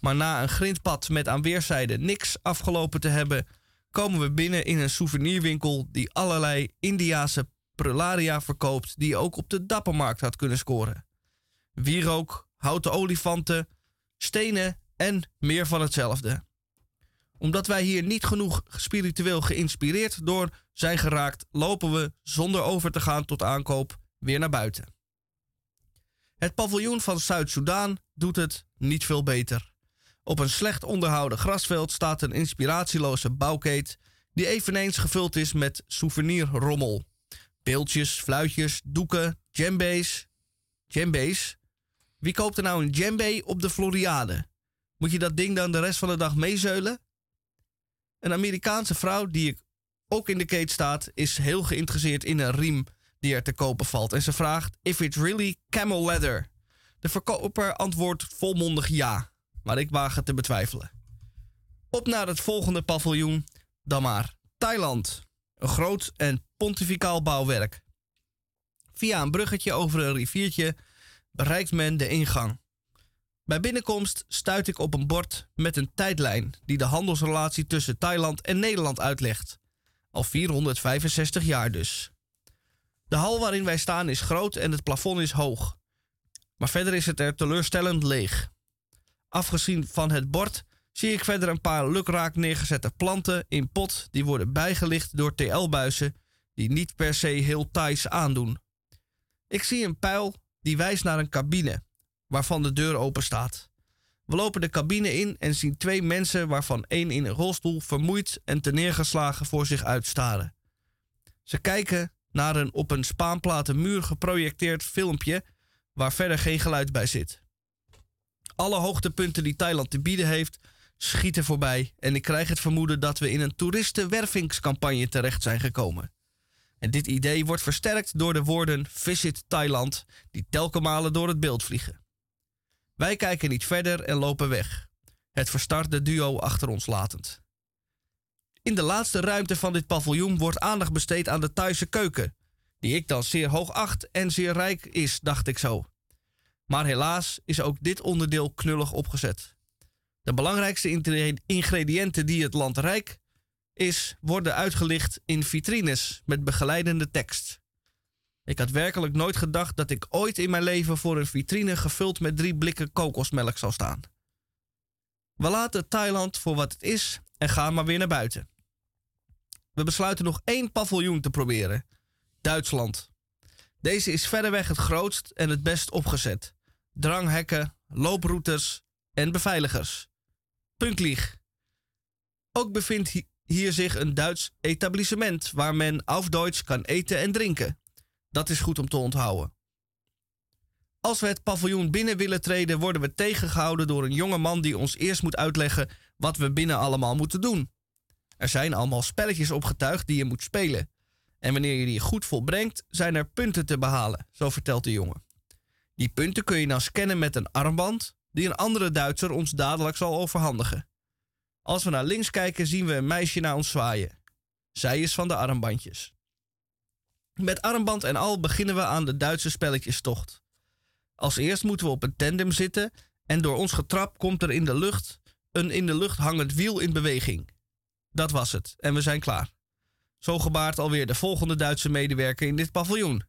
Maar na een grindpad met aan weerszijden niks afgelopen te hebben, komen we binnen in een souvenirwinkel die allerlei Indiase prularia verkoopt die je ook op de dappermarkt had kunnen scoren. Wierook, houten olifanten, stenen en meer van hetzelfde. Omdat wij hier niet genoeg spiritueel geïnspireerd door zijn geraakt, lopen we zonder over te gaan tot aankoop weer naar buiten. Het paviljoen van Zuid-Soedan doet het niet veel beter. Op een slecht onderhouden grasveld staat een inspiratieloze bouwkeet die eveneens gevuld is met souvenirrommel. Beeldjes, fluitjes, doeken, djembe's. Djembe's? Wie koopt er nou een djembe op de Floriade? Moet je dat ding dan de rest van de dag meezeulen? Een Amerikaanse vrouw die ook in de keet staat, is heel geïnteresseerd in een riem die er te kopen valt. En ze vraagt: If it's really camel leather? De verkoper antwoordt volmondig ja, maar ik waag het te betwijfelen. Op naar het volgende paviljoen, dan maar Thailand. Een groot en pontificaal bouwwerk. Via een bruggetje over een riviertje bereikt men de ingang. Bij binnenkomst stuit ik op een bord met een tijdlijn die de handelsrelatie tussen Thailand en Nederland uitlegt. Al 465 jaar dus. De hal waarin wij staan is groot en het plafond is hoog. Maar verder is het er teleurstellend leeg. Afgezien van het bord zie ik verder een paar lukraak neergezette planten in pot die worden bijgelicht door TL-buizen die niet per se heel Thais aandoen. Ik zie een pijl die wijst naar een cabine, waarvan de deur open staat. We lopen de cabine in en zien twee mensen, waarvan één in een rolstoel vermoeid en neergeslagen voor zich uitstaren. Ze kijken naar een op een spaanplaten muur geprojecteerd filmpje waar verder geen geluid bij zit. Alle hoogtepunten die Thailand te bieden heeft, schieten voorbij en ik krijg het vermoeden dat we in een toeristenwervingscampagne terecht zijn gekomen. En dit idee wordt versterkt door de woorden Visit Thailand, die telkenmalen door het beeld vliegen. Wij kijken niet verder en lopen weg, het verstarde duo achter ons latend. In de laatste ruimte van dit paviljoen wordt aandacht besteed aan de Thaise keuken, die ik dan zeer hoog acht en zeer rijk is, dacht ik zo. Maar helaas is ook dit onderdeel knullig opgezet. De belangrijkste ingrediënten die het land rijk is, worden uitgelicht in vitrines met begeleidende tekst. Ik had werkelijk nooit gedacht dat ik ooit in mijn leven voor een vitrine gevuld met drie blikken kokosmelk zou staan. We laten Thailand voor wat het is en gaan maar weer naar buiten. We besluiten nog één paviljoen te proberen: Duitsland. Deze is verreweg het grootst en het best opgezet. Dranghekken, looproutes en beveiligers. Punklieg. Ook bevindt hier zich een Duits etablissement waar men auf Deutsch kan eten en drinken. Dat is goed om te onthouden. Als we het paviljoen binnen willen treden, worden we tegengehouden door een jonge man die ons eerst moet uitleggen wat we binnen allemaal moeten doen. Er zijn allemaal spelletjes opgetuigd die je moet spelen. En wanneer je die goed volbrengt, zijn er punten te behalen, zo vertelt de jongen. Die punten kun je dan scannen met een armband, die een andere Duitser ons dadelijk zal overhandigen. Als we naar links kijken, zien we een meisje naar ons zwaaien. Zij is van de armbandjes. Met armband en al beginnen we aan de Duitse spelletjestocht. Als eerst moeten we op een tandem zitten en door ons getrap komt er in de lucht een in de lucht hangend wiel in beweging. Dat was het en we zijn klaar. Zo gebaart alweer de volgende Duitse medewerker in dit paviljoen.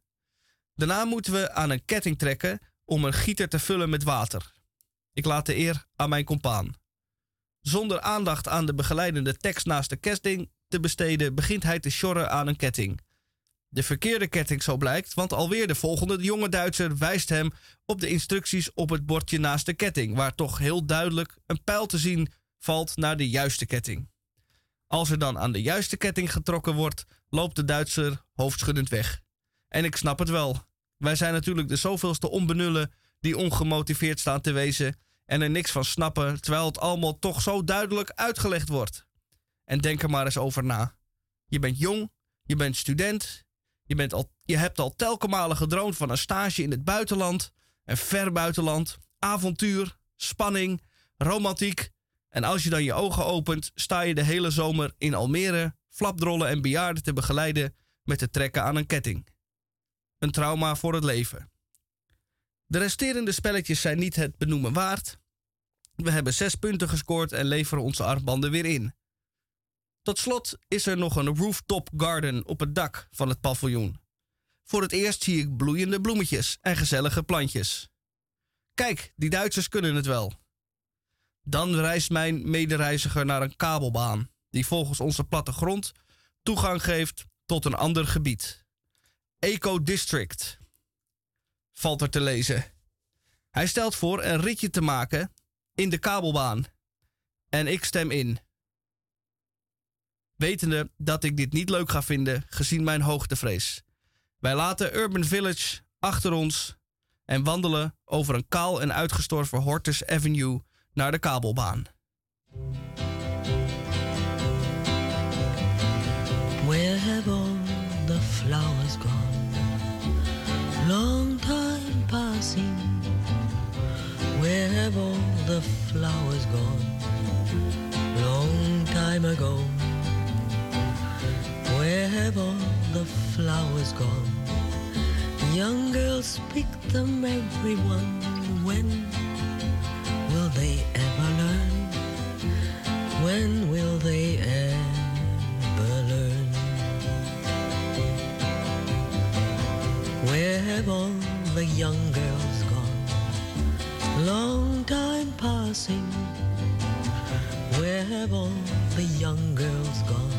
Daarna moeten we aan een ketting trekken om een gieter te vullen met water. Ik laat de eer aan mijn compaan. Zonder aandacht aan de begeleidende tekst naast de ketting te besteden, begint hij te sjorren aan een ketting. De verkeerde ketting zo blijkt, want alweer de volgende jonge Duitser wijst hem op de instructies op het bordje naast de ketting, waar toch heel duidelijk een pijl te zien valt naar de juiste ketting. Als er dan aan de juiste ketting getrokken wordt, loopt de Duitser hoofdschuddend weg. En ik snap het wel. Wij zijn natuurlijk de zoveelste onbenullen die ongemotiveerd staan te wezen en er niks van snappen, terwijl het allemaal toch zo duidelijk uitgelegd wordt. En denk er maar eens over na. Je bent jong, je bent student, je, bent al, je hebt al telke malen gedroomd van een stage in het buitenland, een ver buitenland, avontuur, spanning, romantiek. En als je dan je ogen opent, sta je de hele zomer in Almere flapdrollen en bejaarden te begeleiden met het trekken aan een ketting. Een trauma voor het leven. De resterende spelletjes zijn niet het benoemen waard. We hebben zes punten gescoord en leveren onze armbanden weer in. Tot slot is er nog een rooftop garden op het dak van het paviljoen. Voor het eerst zie ik bloeiende bloemetjes en gezellige plantjes. Kijk, die Duitsers kunnen het wel. Dan reist mijn medereiziger naar een kabelbaan, die volgens onze plattegrond toegang geeft tot een ander gebied. Eco District. Valt er te lezen. Hij stelt voor een ritje te maken in de kabelbaan. En ik stem in. Wetende dat ik dit niet leuk ga vinden, gezien mijn hoogtevrees. Wij laten Urban Village achter ons en wandelen over een kaal en uitgestorven Hortus Avenue naar de kabelbaan. All the flowers gone? Long time ago. Where have all the flowers gone? Young girls pick them, everyone. When will they ever learn? When will they ever learn? Where have all the young girls? Long time passing. Where have all the young girls gone?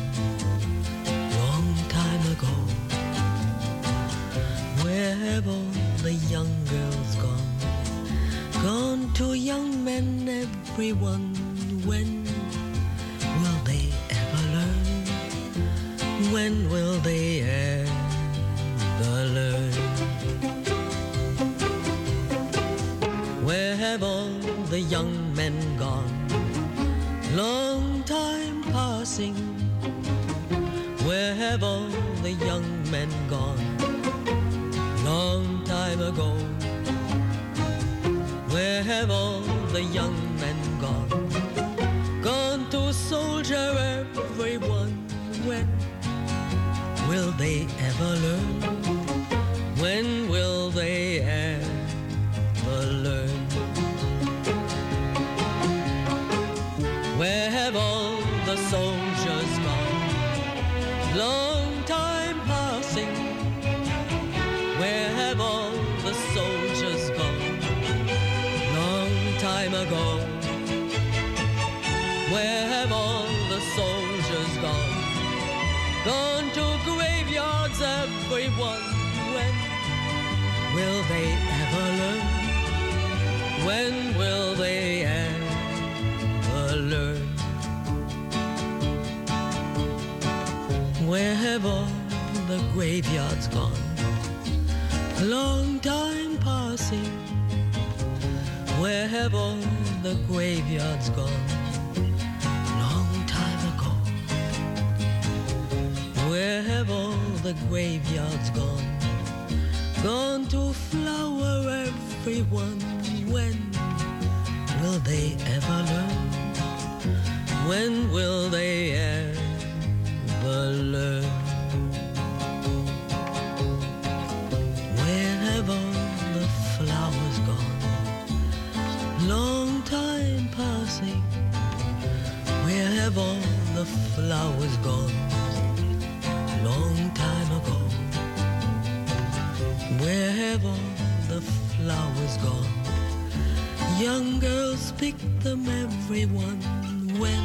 Long time ago. Where have all the young girls gone? Gone to young men, everyone. When will they ever learn? When will they ever learn? Have all the young men gone? Long time passing. Where have all the young men gone? Long time ago. Where have all the young men gone? Gone to soldier everyone. When will they ever learn? When they ever learn? When will they ever learn? Where have all the graveyards gone? Long time passing. Where have all the graveyards gone? Long time ago. Where have all the graveyards gone? Gone to flower everyone. When will they ever learn? When will they ever learn? Where have all the flowers gone? Long time passing. Where have all the flowers gone? Long time ago. Where have all the flowers gone? Young girls pick them, everyone. When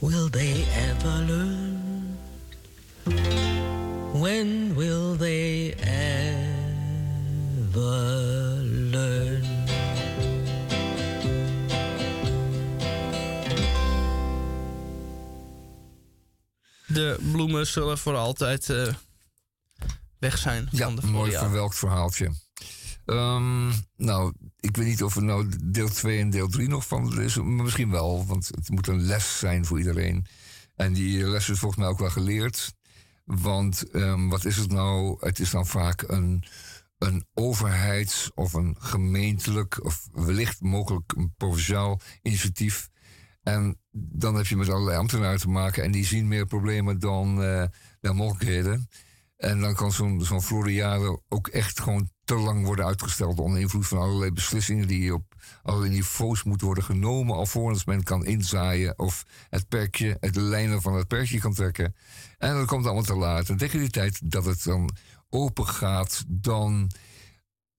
will they ever learn? When will they ever learn? De bloemen zullen voor altijd eh, weg zijn Ja, van de mooi verwelkt verhaaltje. Ehm, nou, ik weet niet of er nou deel 2 en deel 3 nog van is. Maar misschien wel, want het moet een les zijn voor iedereen. En die les is volgens mij ook wel geleerd. Want ehm, wat is het nou? Het is dan vaak een, een overheids- of een gemeentelijk... of wellicht mogelijk een provinciaal initiatief... En dan heb je met allerlei ambtenaren te maken en die zien meer problemen dan, eh, dan mogelijkheden. En dan kan zo'n zo'n Floriade ook echt gewoon te lang worden uitgesteld onder invloed van allerlei beslissingen die op allerlei niveaus moeten worden genomen alvorens men kan inzaaien of het perkje, het lijnen van het perkje kan trekken. En dat komt allemaal te laat. En tegen die tijd dat het dan open gaat, dan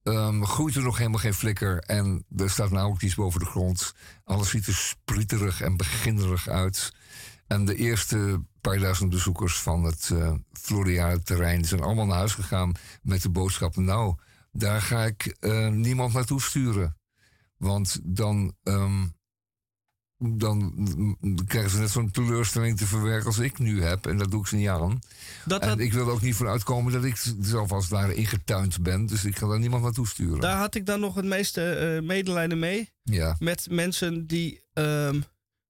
ehm, groeit er nog helemaal geen flikker en er staat nauwelijks iets boven de grond. Alles ziet er sprieterig en beginnerig uit. En de eerste paar duizend bezoekers van het uh, Floriade terrein zijn allemaal naar huis gegaan met de boodschap: Nou, daar ga ik uh, niemand naartoe sturen. Want dan, um, dan krijgen ze net zo'n teleurstelling te verwerken als ik nu heb. En dat doe ik ze niet aan. Dat, en ik wil er ook niet voor uitkomen dat ik zelf als ware ingetuind ben. Dus ik ga daar niemand naartoe sturen. Daar had ik dan nog het meeste uh, medelijden mee. Ja. Met mensen die. Um,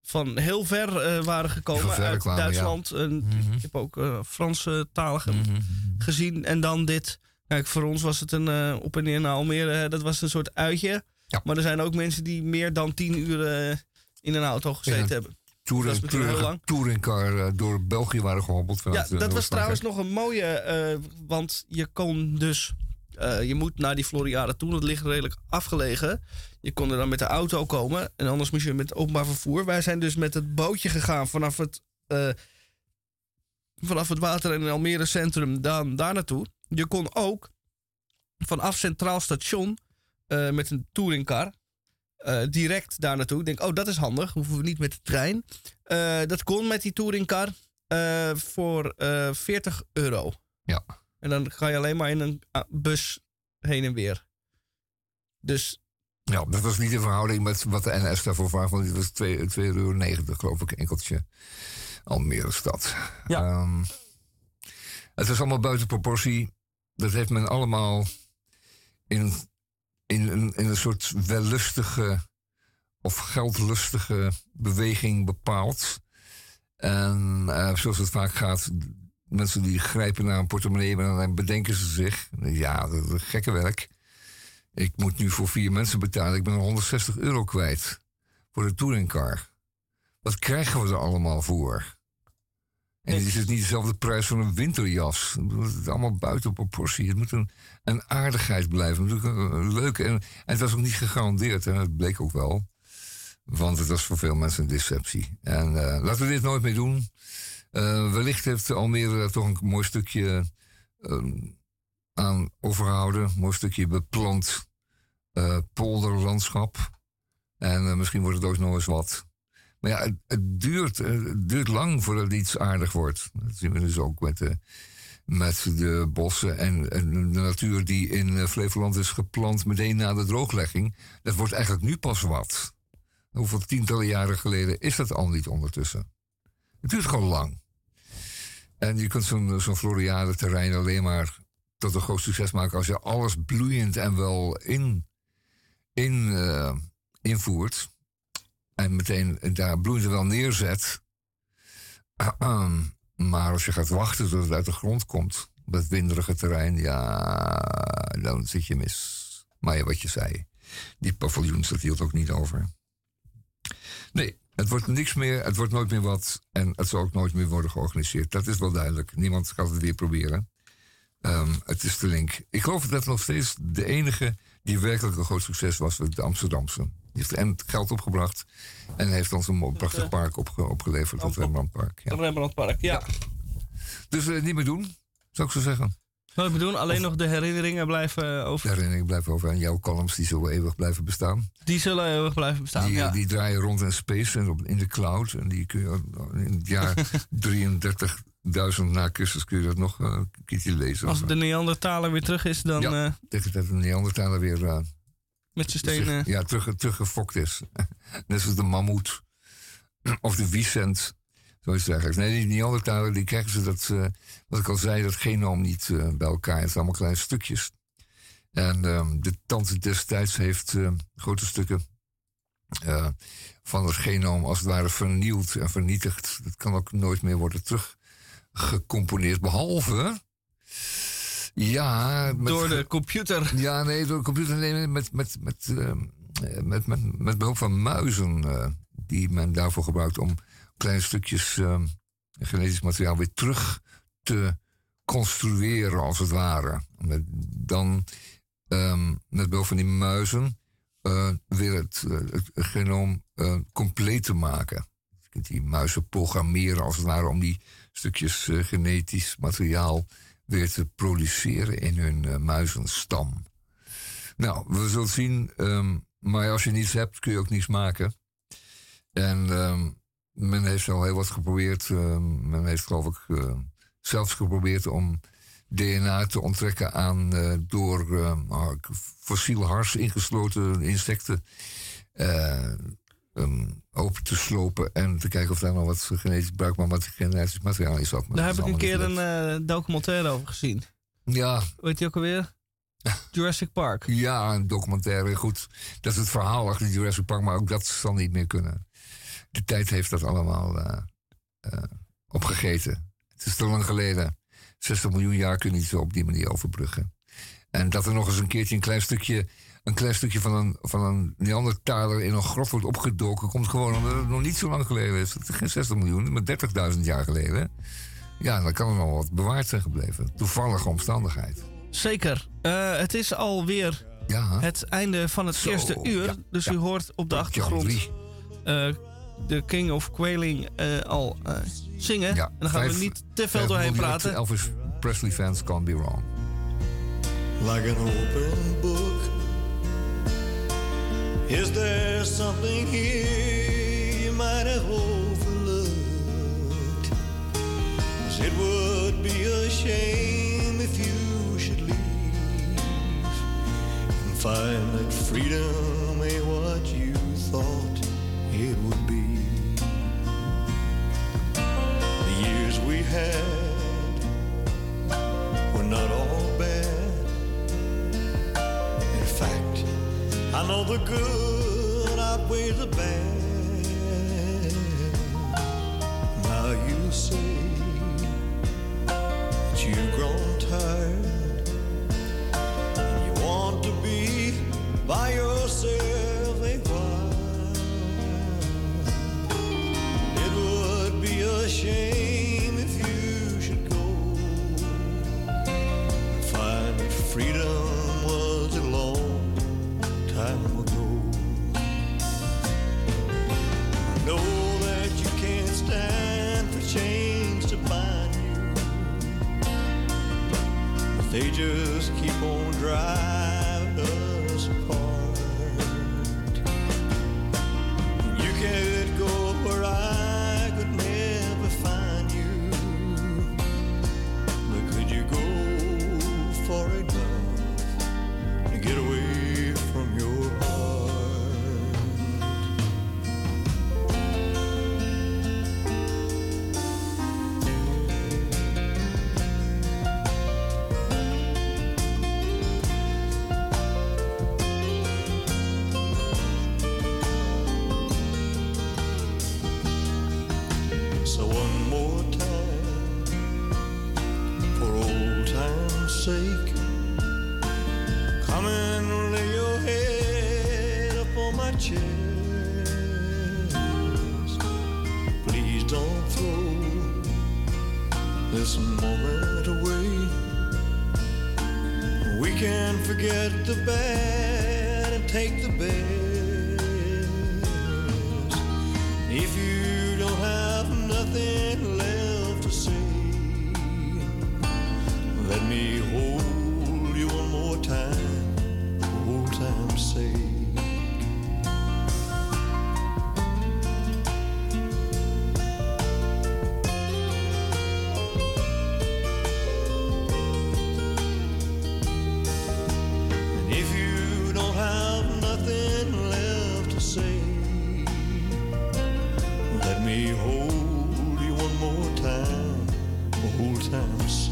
van heel ver uh, waren gekomen uit kwamen, Duitsland. Ja. En, -hmm. Ik heb ook uh, Franse taligen -hmm. gezien. En dan dit. Kijk, voor ons was het een uh, op en neer naar Almere. Dat was een soort uitje. Ja. Maar er zijn ook mensen die meer dan tien uur in een auto gezeten ja. hebben. Touring, touring, touringcar door België waren gehobbeld. Ja, dat was trouwens nog een mooie. want je kon dus je moet naar die Floriade toe. Dat ligt redelijk afgelegen. Je kon er dan met de auto komen. En anders moest je met openbaar vervoer. Wij zijn dus met het bootje gegaan vanaf het, uh, vanaf het water in Almere Centrum dan daar naartoe. Je kon ook vanaf Centraal Station uh, met een touringcar direct daar naartoe. Ik denk, oh, dat is handig. Hoeven we niet met de trein. dat kon met die touringcar voor 40 euro. Ja. En dan ga je alleen maar in een bus heen en weer. Dus. Ja, dat was niet in verhouding met wat de NS daarvoor vraagt. Want het was 2,90 euro, geloof ik, enkeltje. Almere stad. Ja. Um, het is allemaal buiten proportie. Dat heeft men allemaal in, in, in, in een soort wellustige of geldlustige beweging bepaald. En uh, zoals het vaak gaat, mensen die grijpen naar een portemonnee en dan bedenken ze zich: ja, dat is gekke werk. Ik moet nu voor vier mensen betalen. Ik ben 160 euro kwijt voor de touringcar. Wat krijgen we er allemaal voor? En het is niet dezelfde prijs van een winterjas. Het is allemaal buiten proportie. Het moet een, een aardigheid blijven. Het moet een, leuke. En, en, het was ook niet gegarandeerd. En dat bleek ook wel. Want het was voor veel mensen een deceptie. En uh, laten we dit nooit meer doen. Uh, wellicht heeft Almere daar toch een mooi stukje uh, aan overhouden. Mooi stukje beplant uh, polderlandschap. En misschien wordt het ook nog eens wat. Maar ja, het, het, duurt, het duurt lang voordat iets aardig wordt. Dat zien we dus ook met de, met de bossen en, en de natuur die in Flevoland is geplant meteen na de drooglegging. Dat wordt eigenlijk nu pas wat. Hoeveel tientallen jaren geleden is dat al niet ondertussen? Het duurt gewoon lang. En je kunt zo'n zo'n Floriade terrein alleen maar tot een groot succes maken als je alles bloeiend en wel in, in, uh, invoert. En meteen daar bloeiend wel neerzet. <clears throat> maar als je gaat wachten tot het uit de grond komt, op dat winderige terrein, ja, dan zit je mis. Maar wat je zei, die paviljoens, dat hield ook niet over. Nee, het wordt niks meer, het wordt nooit meer wat. En het zal ook nooit meer worden georganiseerd. Dat is wel duidelijk. Niemand gaat het weer proberen. Um, het is de link. Ik geloof dat nog steeds de enige die werkelijk een groot succes was, de Amsterdamse. Die heeft en geld opgebracht en heeft ons een prachtig park opge opgeleverd, het Rembrandtpark. Ja. Het Rembrandtpark, ja. ja. Dus uh, niet meer doen, zou ik zo zeggen. Nooit meer doen, alleen of, nog de herinneringen blijven over. De herinneringen blijven over. En jouw columns die zullen eeuwig blijven bestaan. Die zullen eeuwig blijven bestaan. Die, ja. die draaien rond in space en op, in de cloud. En die kun je in het jaar <laughs> 33.000 na Christus kun je dat nog uh, een keertje lezen. Als de Neandertaler weer terug is, dan. Ja, uh, tegen dat de Neandertaler weer. Met zijn stenen. ja, terug, teruggefokt is. <laughs> Net zoals de mammoet. <clears throat> of de Vicent. Zo is het eigenlijk. Nee, die Neandertaler, die krijgen ze dat, wat ik al zei, dat genoom niet bij elkaar. Het zijn allemaal kleine stukjes. En ehm, de tante destijds heeft grote stukken eh, van het genoom als het ware vernield en vernietigd. Dat kan ook nooit meer worden teruggecomponeerd, behalve. Ja, met Door de computer. ja, nee, door de computer nemen met, met, met, ehm, eh, met, met, met behulp van muizen eh, die men daarvoor gebruikt om kleine stukjes ehm, genetisch materiaal weer terug te construeren, als het ware. Met, dan ehm, met behulp van die muizen eh, weer het, het genoom compleet te maken. Je kunt die muizen programmeren, als het ware, om die stukjes eh, genetisch materiaal weer te produceren in hun eh, muizenstam. Nou, we zullen zien. ehm, maar als je niets hebt, kun je ook niets maken. En ehm, men heeft al heel wat geprobeerd. ehm, men heeft geloof ik eh, zelfs geprobeerd om DNA te onttrekken aan door ah, fossiel hars ingesloten insecten eh, ehm, open te slopen en te kijken of daar nog wat genetisch bruikbaar genetisch materiaal. Maar Daar heb is ik een keer een eh, documentaire over gezien. Ja, heet die ook alweer? <laughs> Jurassic Park. Ja, een documentaire. Goed, dat is het verhaal achter Jurassic Park, maar ook dat zal niet meer kunnen. De tijd heeft dat allemaal eh, eh, opgegeten. Het is te lang geleden. 60 miljoen jaar kun je niet zo op die manier overbruggen. En dat er nog eens een keertje een klein stukje, een klein stukje van, een, van een Neandertaler in een grot wordt opgedoken, komt gewoon omdat het nog niet zo lang geleden is. Het is geen 60 miljoen, maar 30.000 jaar geleden. Ja, dan kan er nog wat bewaard zijn gebleven. Toevallige omstandigheid. Zeker. Eh, het is alweer Ja, het einde van het Zo, eerste uur. ja, dus ja. u hoort op de achtergrond eh, de King of Quailing eh, al eh, zingen. Ja, en dan gaan we niet te veel doorheen praten. Elvis Presley fans can't be wrong. like an open book. Is there something here you might have overlooked? 'Cause it would be a shame if you should leave and find that freedom ain't what you thought it would be. The years we had were not all know the good outweighs the bad. Now you say that you've grown tired and you want to be by yourself a while. It would be a shame if you should go and find freedom They just keep on driving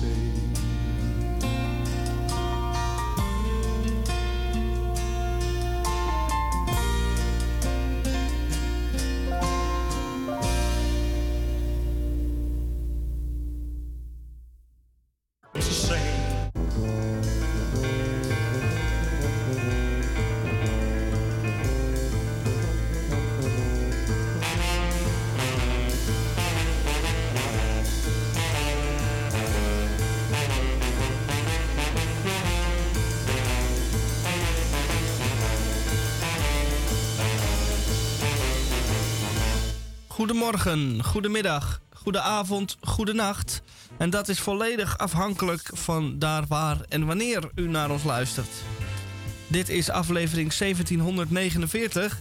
space. Goedemorgen, goedemiddag, goedenavond, goedenacht. En dat is volledig afhankelijk van daar waar en wanneer u naar ons luistert. Dit is aflevering 1749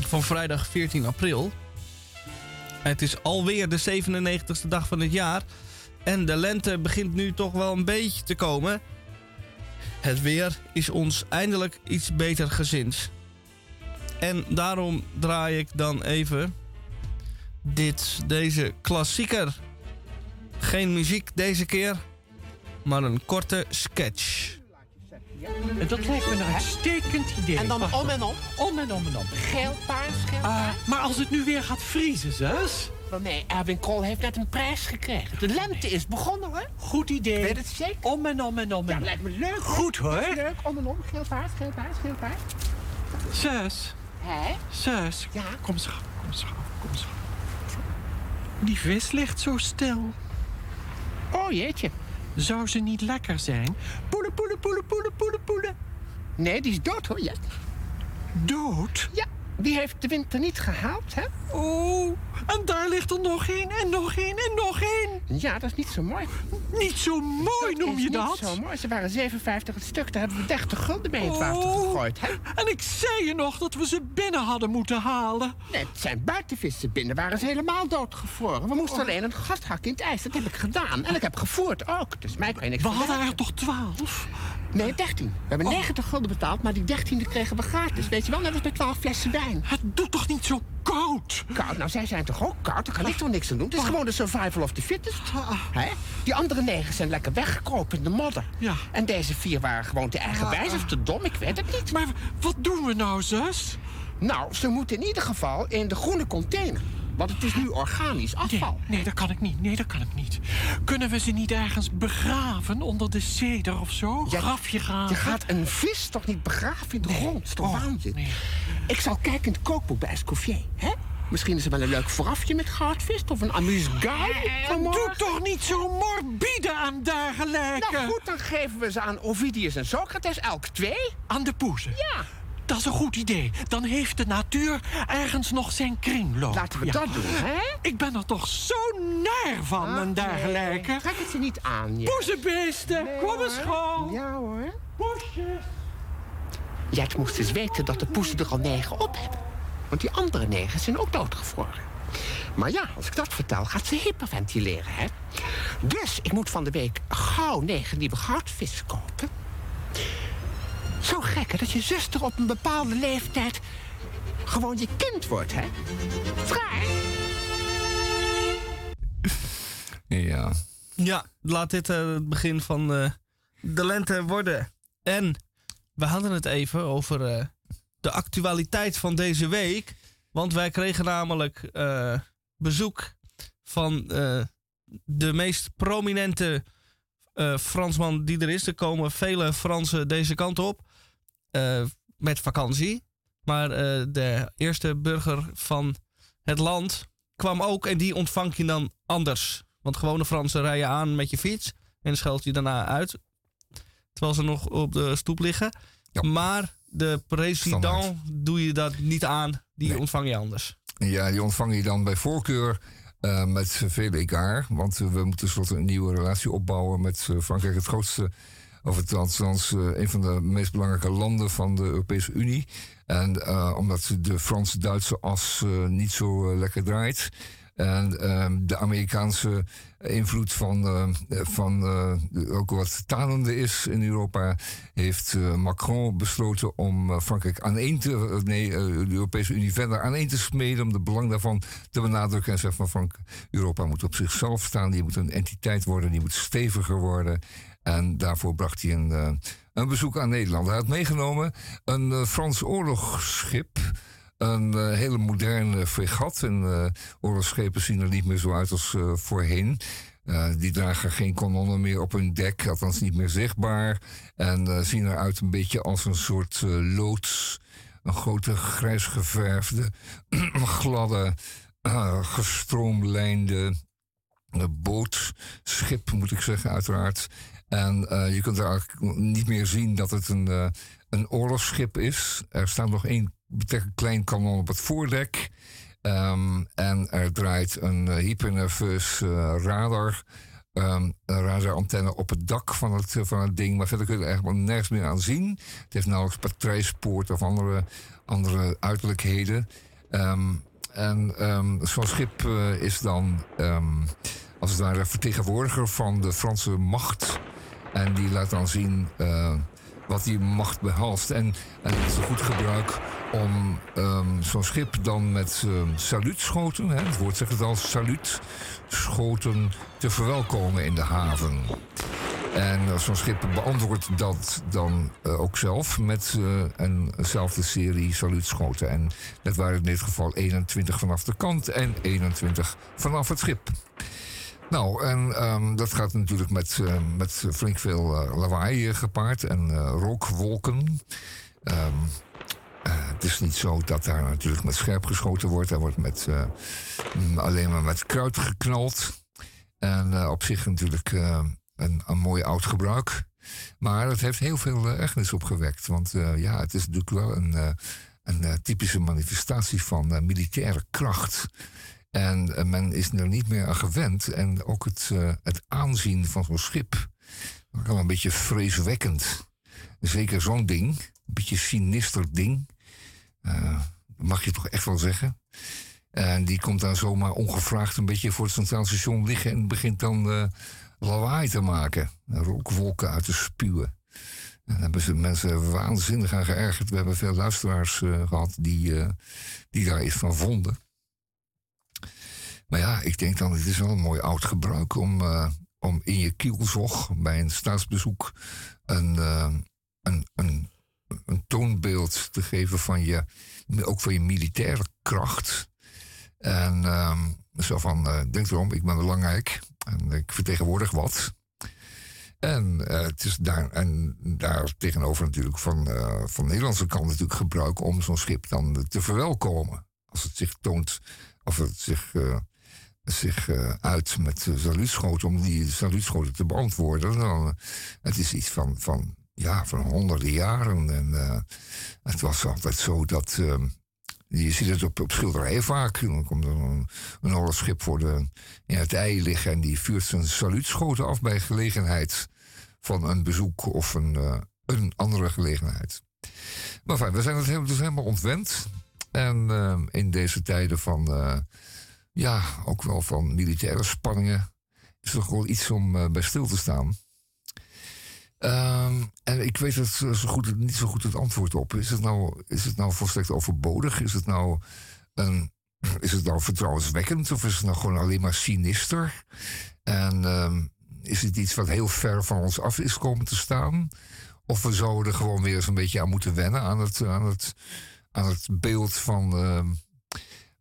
van vrijdag 14 april. Het is alweer de 97ste dag van het jaar. En de lente begint nu toch wel een beetje te komen. Het weer is ons eindelijk iets beter gezind. En daarom draai ik dan even dit, deze klassieker. Geen muziek deze keer, maar een korte sketch. Dat lijkt me een uitstekend idee. En dan om en om. Om en om en om. Geel, paars, geel, Ah, paars. maar als het nu weer gaat vriezen, zus? Wel, nee, Erwin Kool heeft net een prijs gekregen. De lente is begonnen, hè? Goed idee. Weet het zeker? Om en om en om Ja, en om. lijkt me leuk. hoor. Goed hoor. Leuk, om en om. Geel, paars, geel, paars, geel, paars. Zus, Hé? zus. Ja? Kom schat, kom schat, kom schat. Die vis ligt zo stil. Oh, jeetje. Zou ze niet lekker zijn? Poelen, poelen, poelen, poelen, poelen, poelen. Nee, die is dood, hoor, ja. Dood? Ja, die heeft de winter niet gehaald, hè? Oh, en daar ligt er nog één en nog één en nog één. Ja, dat is niet zo mooi. Niet zo mooi noem je dat? niet zo mooi. Ze waren 57 het stuk. Daar hebben we 30 gulden mee in het water Oh. gegooid, hè? En ik zei je nog dat we ze binnen hadden moeten halen. Nee, het zijn buitenvissen. Binnen waren ze helemaal doodgevroren. We moesten alleen een gat hakken in het ijs. Dat heb ik gedaan. En ik heb gevoerd ook. Dus mij kan je niks We hadden er toch twaalf? Nee, 13. We hebben 90 gulden betaald, maar die 13e kregen we gratis. Weet je wel, net als bij 12 flessen wijn. Het doet toch niet zo koud? Koud, nou zij zijn toch ook koud? Daar kan ik toch niks aan doen? Het is gewoon de survival of the fittest. Hè? Die andere negen zijn lekker weggekropen in de modder. Ja. En deze vier waren gewoon te eigenwijs of te dom, ik weet het niet. Maar wat doen we nou, zus? Nou, ze moeten in ieder geval in de groene container. Want het is nu organisch afval. nee, dat kan ik niet. Nee, dat kan ik niet. Kunnen we ze niet ergens begraven onder de ceder of zo? Grafje graven? Je gaat een vis toch niet begraven in de grond? Toch Oh, waanzin? nee. Ik zal kijken in het kookboek bij Escoffier. Hè? Misschien is er wel een leuk voorafje met goudvis of een amuse-guide. Doe toch niet zo morbide aan dergelijke. Nou goed, dan geven we ze aan Ovidius en Socrates, elk twee. Aan de poezen. Ja, Dat is een goed idee. Dan heeft de natuur ergens nog zijn kringloop. laten we Ja. dat doen, hè? Ik ben er toch zo naar van en dergelijke. Nee, Trek het ze niet aan, je. Poezenbeesten, kom eens gewoon. Ja hoor. Poesjes. Jij moest eens weten dat de poezen er al negen op hebben. Want die andere negen zijn ook doodgevroren. Maar ja, als ik dat vertel, gaat ze hyperventileren, hè? Dus ik moet van de week gauw negen nieuwe goudvis kopen. Zo gek, hè, dat je zuster op een bepaalde leeftijd gewoon je kind wordt, hè? Vrij? Ja. Ja, laat dit eh, het begin van eh, de lente worden. En we hadden het even over eh, de actualiteit van deze week. Want wij kregen namelijk eh, bezoek van eh, de meest prominente eh, Fransman die er is. Er komen vele Fransen deze kant op met vakantie. Maar eh, de eerste burger van het land kwam ook en die ontvang je dan anders. Want gewone Fransen rijden aan met je fiets en scheld je daarna uit. Terwijl ze nog op de stoep liggen. Ja. Maar de president Standaard. doe je dat niet aan. Die Nee. ontvang je anders. Ja, die ontvang je dan bij voorkeur eh, met veel egaar. Want eh, we moeten tenslotte een nieuwe relatie opbouwen met eh, Frankrijk. Het grootste, of het althans eh, een van de meest belangrijke landen van de Europese Unie. En eh, omdat de Frans-Duitse as eh, niet zo lekker draait. En ehm, de Amerikaanse invloed van, van ook wat talende is in Europa, heeft Macron besloten om Frankrijk aaneen te, nee, de Europese Unie verder aaneen te smeden, om de belang daarvan te benadrukken en zegt van Frank, Europa moet op zichzelf staan, die moet een entiteit worden, die moet steviger worden. En daarvoor bracht hij een, eh, een bezoek aan Nederland. Hij had meegenomen een eh, Frans oorlogsschip. Een eh, hele moderne fregat. En oorlogsschepen zien er niet meer zo uit als voorheen. Die dragen geen kanonnen meer op hun dek, althans niet meer zichtbaar. En zien eruit een beetje als een soort loods. Een grote grijs geverfde, <clears throat> gladde, gestroomlijnde boot. Schip moet ik zeggen, uiteraard. En eh, je kunt er eigenlijk niet meer zien dat het een, eh, een oorlogsschip is. Er staat nog één klein kanon op het voordek. Ehm, en er draait een uh, hypernerveus uh, radar, um, een op het dak van het, van het ding. Maar verder kun je er eigenlijk nergens meer aan zien. Het heeft nauwelijks patrijspoort of andere, andere uiterlijkheden. Um, en zo'n schip uh, is dan als het ware vertegenwoordiger van de Franse macht. En die laat dan zien uh, wat die macht behalst. En, en dat is een goed gebruik om um, zo'n schip dan met um, saluutschoten, hè, het woord zegt het al, saluutschoten, te verwelkomen in de haven. En zo'n schip beantwoordt dat dan uh, ook zelf met eenzelfde serie saluutschoten. En dat waren in dit geval 21 vanaf de kant en 21 vanaf het schip. Nou, en um, dat gaat natuurlijk met, uh, met flink veel uh, lawaai gepaard en rookwolken. Um, het is niet zo dat daar natuurlijk met scherp geschoten wordt. Er wordt met, alleen maar met kruid geknald. En op zich natuurlijk een, een mooi oud gebruik. Maar het heeft heel veel ergernis opgewekt. Want ja, het is natuurlijk wel een, een typische manifestatie van militaire kracht. En uh, men is er niet meer aan gewend. En ook het, uh, het aanzien van zo'n schip. Wel een beetje vreeswekkend. Zeker zo'n ding. Een beetje sinister ding. Uh, mag je toch echt wel zeggen. En die komt dan zomaar ongevraagd een beetje voor het Centraal Station liggen. En begint dan lawaai te maken. Rookwolken uit te spuwen. En daar hebben ze mensen waanzinnig aan geërgerd. We hebben veel luisteraars gehad die, die daar iets van vonden. Maar ja, ik denk dan, het is wel een mooi oud gebruik om, uh, om in je kielzog bij een staatsbezoek een, uh, een, een, een toonbeeld te geven van je, ook van je militaire kracht. En uh, zo van, denk erom, ik ben belangrijk en ik vertegenwoordig wat. En het is daar, en daar tegenover natuurlijk van, van de Nederlandse kant natuurlijk gebruik om zo'n schip dan te verwelkomen. Als het zich toont, of het zich zich uh, uit met saluutschoten om die saluutschoten te beantwoorden. Dan, uh, het is iets van, van, ja, van honderden jaren. En het was altijd zo dat. je ziet het op, op schilderijen vaak. Dan komt er een, een oorlogsschip voor de, in het ei liggen en die vuurt zijn saluutschoten af bij gelegenheid van een bezoek of een, een andere gelegenheid. Maar we zijn het helemaal, dus helemaal ontwend. En in deze tijden van ja, ook wel van militaire spanningen. Is toch wel iets om uh, bij stil te staan. Um, en ik weet het zo goed, niet zo goed het antwoord op. Is het nou, is het nou volstrekt overbodig? Is het nou, een, <clears throat> is het nou vertrouwenswekkend? Of is het nou gewoon alleen maar sinister? En um, is het iets wat heel ver van ons af is komen te staan? Of we zouden er gewoon weer eens een beetje aan moeten wennen aan het, aan het, aan het beeld van. Uh,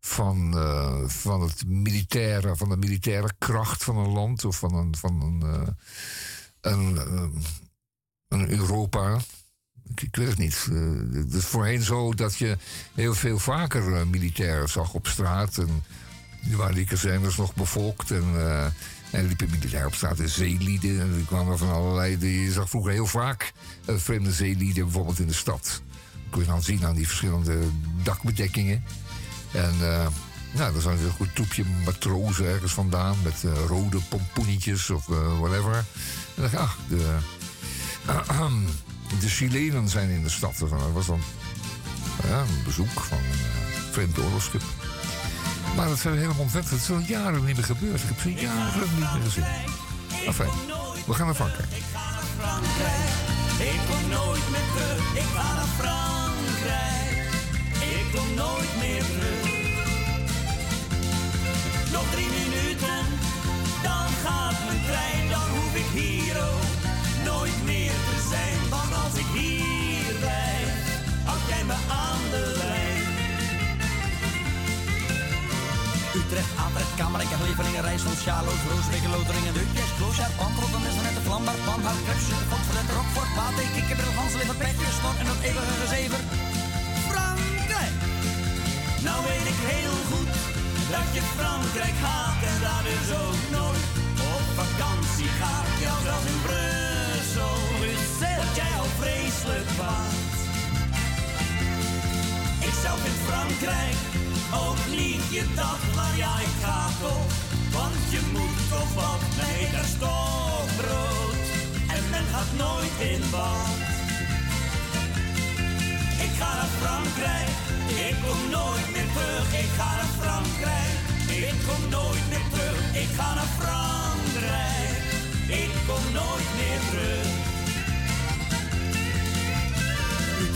van, uh, van, het militaire, van de militaire kracht van een land of van een, van een, uh, een, uh, een Europa. Ik, weet het niet. het is voorheen zo dat je heel veel vaker militairen zag op straat. En die waren die kazernes nog bevolkt. En, en liepen militair op straat en zeelieden. En die kwamen van allerlei. Je zag vroeger heel vaak vreemde zeelieden, bijvoorbeeld in de stad. Dat kun je dan zien aan die verschillende dakbedekkingen. En uh, nou, zijn er een goed troepje matrozen ergens vandaan met uh, rode pompoenetjes of uh, whatever. En dan dacht ik, ach, de, <clears throat> de Chilenen zijn in de stad. Dat was dan een bezoek van een vreemd oorlogsschip. Maar dat zijn helemaal ontwend. Dat is al jaren niet meer gebeurd. Ik heb ze jaren niet meer gezien. Enfin, we gaan naar Frankrijk. Ik ga naar Frankrijk. Ik kom nooit meer terug. Ik ga naar Frankrijk. Ik kom nooit meer terug. Utrecht, Atrecht, Kamerijk, Levelingen, Rijssel, Sjaloos, Rooswegen, Loteringen, Deukjes, Kloosjaar, Pantrot, en Nessen, de Vlambaar, Panhard, Kruisje, Godverlet, Rockfort, Pate, Kikkerbril, Ganseliffer, Petje, Stok en dat eeuwige gezever. Frankrijk! Nou weet ik heel goed dat je Frankrijk haat en daar dus ook nooit op vakantie gaat. Ja, zelfs in Brussel, Brussel, dat jij al vreselijk waard. Ik zelf in Frankrijk ook niet je dat? Maar ja, ik ga. Want je moet toch wat mee, daar stokbrood. En men gaat nooit in bad. Ik ga naar Frankrijk, ik kom nooit meer terug. Ik ga naar Frankrijk, ik kom nooit meer terug. Ik ga naar Frankrijk, ik kom nooit meer terug.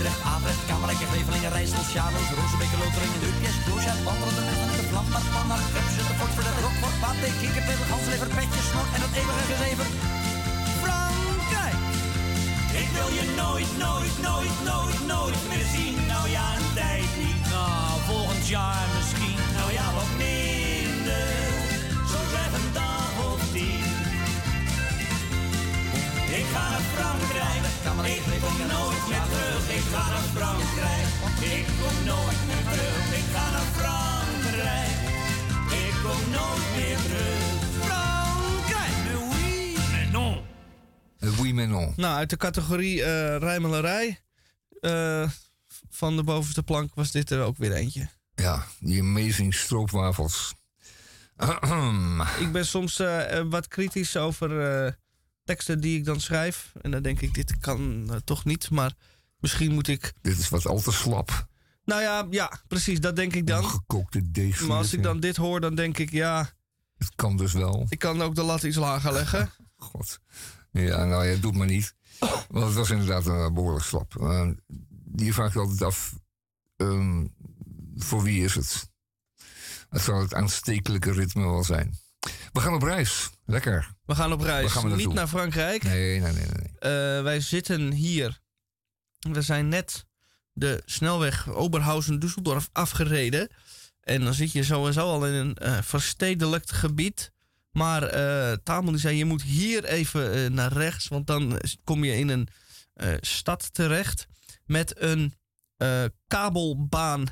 Utrecht, Avrecht, Kamerlijke, Grevelingen, Rijssel, Sjavels, Rozenbeke, Loteringen, Deupjes, Kloosja, Wandelen, de Messen, de Vlam, Martman, Krupsen, de Fort, voor de Rockfort, Paté, Kikkerpil, Ganslever, Petje, Snor en dat eeuwige gezever. Frankrijk! Ik wil je nooit, nooit, nooit, nooit, nooit meer zien. Nou ja, een tijd niet. Nou, volgend jaar misschien. Nou ja, wat minder. Ga naar Frankrijk. Ik kom nooit meer terug. Ik ga naar Frankrijk. Ik kom nooit meer terug. Ik ga naar Frankrijk. Ik kom nooit meer terug. Frankrijk, mais oui, mais non. Oui, mais non. Nou, uit de categorie eh rijmelerij eh, van de bovenste plank was dit er ook weer eentje. Ja, die amazing stroopwafels. <clears throat> Ik ben soms eh, wat kritisch over teksten die ik dan schrijf. En dan denk ik, dit kan eh, toch niet. Maar misschien moet ik... Dit is wat al te slap. Nou ja, ja, precies, dat denk ik dan. Gekookte deeg. Maar als ik dan dit hoor, dan denk ik, ja, Het kan dus wel. ik kan ook de lat iets lager leggen. <laughs> God. Ja, nou ja, doet maar niet. Want het was inderdaad uh, behoorlijk slap. Uh, die vraagt altijd af, um, voor wie is het? Het zal het aanstekelijke ritme wel zijn. We gaan op reis. Lekker. We gaan op reis. Gaan we Niet naar Frankrijk. Nee, nee, nee. nee. Eh, wij zitten hier. We zijn net de snelweg Oberhausen-Düsseldorf afgereden. En dan zit je zo en zo al in een eh verstedelijkt gebied. Maar eh Tamel die zei, je moet hier even naar rechts. Want dan kom je in een stad terecht. Met een kabelbaan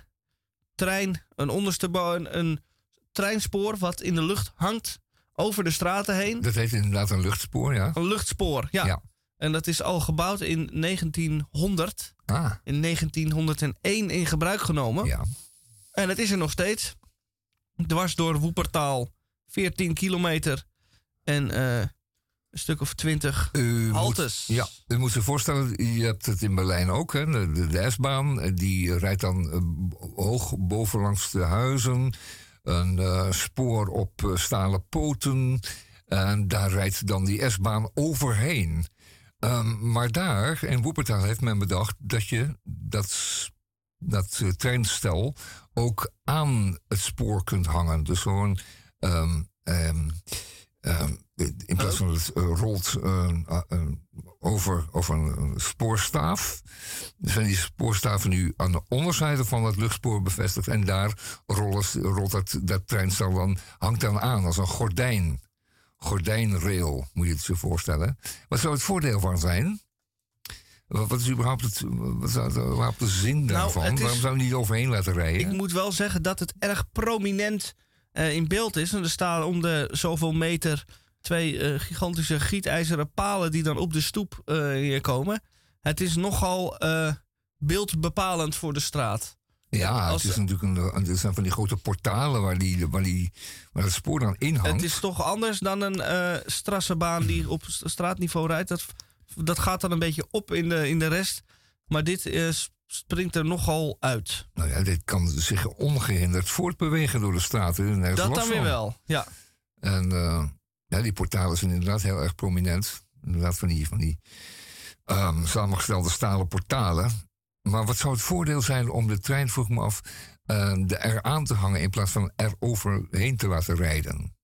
trein. Een onderste een, een treinspoor wat in de lucht hangt over de straten heen. Dat heet inderdaad een luchtspoor, ja. Een luchtspoor, ja. Ja. En dat is al gebouwd in 1900. Ah, In 1901 in gebruik genomen. ja. En het is er nog steeds. Dwars door Woepertaal. 14 kilometer. En eh, een stuk of 20 U haltes. Moet, ja, u moet zich voorstellen, je hebt het in Berlijn ook. Hè, de, de, de S-baan, die rijdt dan eh, b- hoog bovenlangs de huizen. Een eh, spoor op eh, stalen poten. En daar rijdt dan die S-baan overheen. Ehm, maar daar, in Woepertaal, heeft men bedacht dat je dat, dat eh, treinstel ook aan het spoor kunt hangen. Dus gewoon ehm, ehm, in plaats van het eh, rolt over, over een, spoorstaaf, zijn die spoorstaven nu aan de onderzijde van het luchtspoor bevestigd. En daar rolt dat, dat treinstel dan, hangt dan aan als een gordijn. Gordijnrail, moet je het je voorstellen. Wat zou het voordeel van zijn? Wat is überhaupt, het, wat is überhaupt de zin daarvan? Nou, is- Waarom zou je niet overheen laten rijden? Ik moet wel zeggen dat het erg prominent eh, in beeld is. En er staan om de zoveel meter twee eh, gigantische gietijzeren palen die dan op de stoep eh, hier komen. Het is nogal eh, beeldbepalend voor de straat. Ja, Als- het is natuurlijk een, het zijn van die grote portalen waar, die, waar, die, waar het spoor dan in hangt. Het is toch anders dan een strassenbaan die op st- straatniveau rijdt. Dat, dat gaat dan een beetje op in de, in de rest. Maar dit springt er nogal uit. Nou ja, dit kan zich ongehinderd voortbewegen door de straten. nergens Dat dan weer wel. Ja. En ja, die portalen zijn inderdaad heel erg prominent. Inderdaad van die, van die ehm, samengestelde stalen portalen. Maar wat zou het voordeel zijn om de trein, vroeg me af, eh, er eraan te hangen in plaats van er overheen te laten rijden?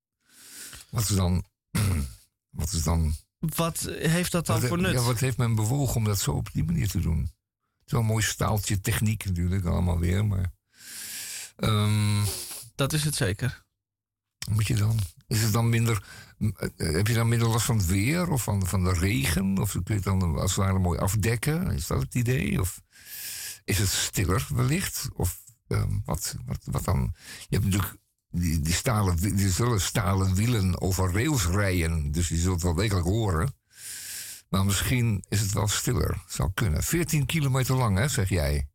Wat is dan... <clears throat> wat is dan... Wat heeft dat dan wat, voor nut? Ja, wat heeft men bewogen om dat zo op die manier te doen? Het is wel een mooi staaltje techniek natuurlijk allemaal weer, maar... ehm, Dat is het zeker. moet je dan? Is het dan minder. Eh, Heb je dan minder last van het weer of van, van de regen? Of kun je het dan als het ware mooi afdekken? Is dat het idee? Of is het stiller wellicht? Of ehm, wat, wat, wat dan? Je hebt natuurlijk. Die, die, stalen, die zullen stalen wielen over rails rijden. Dus je zult wel degelijk horen. Maar misschien is het wel stiller. Zou kunnen. 14 kilometer lang, hè, zeg jij.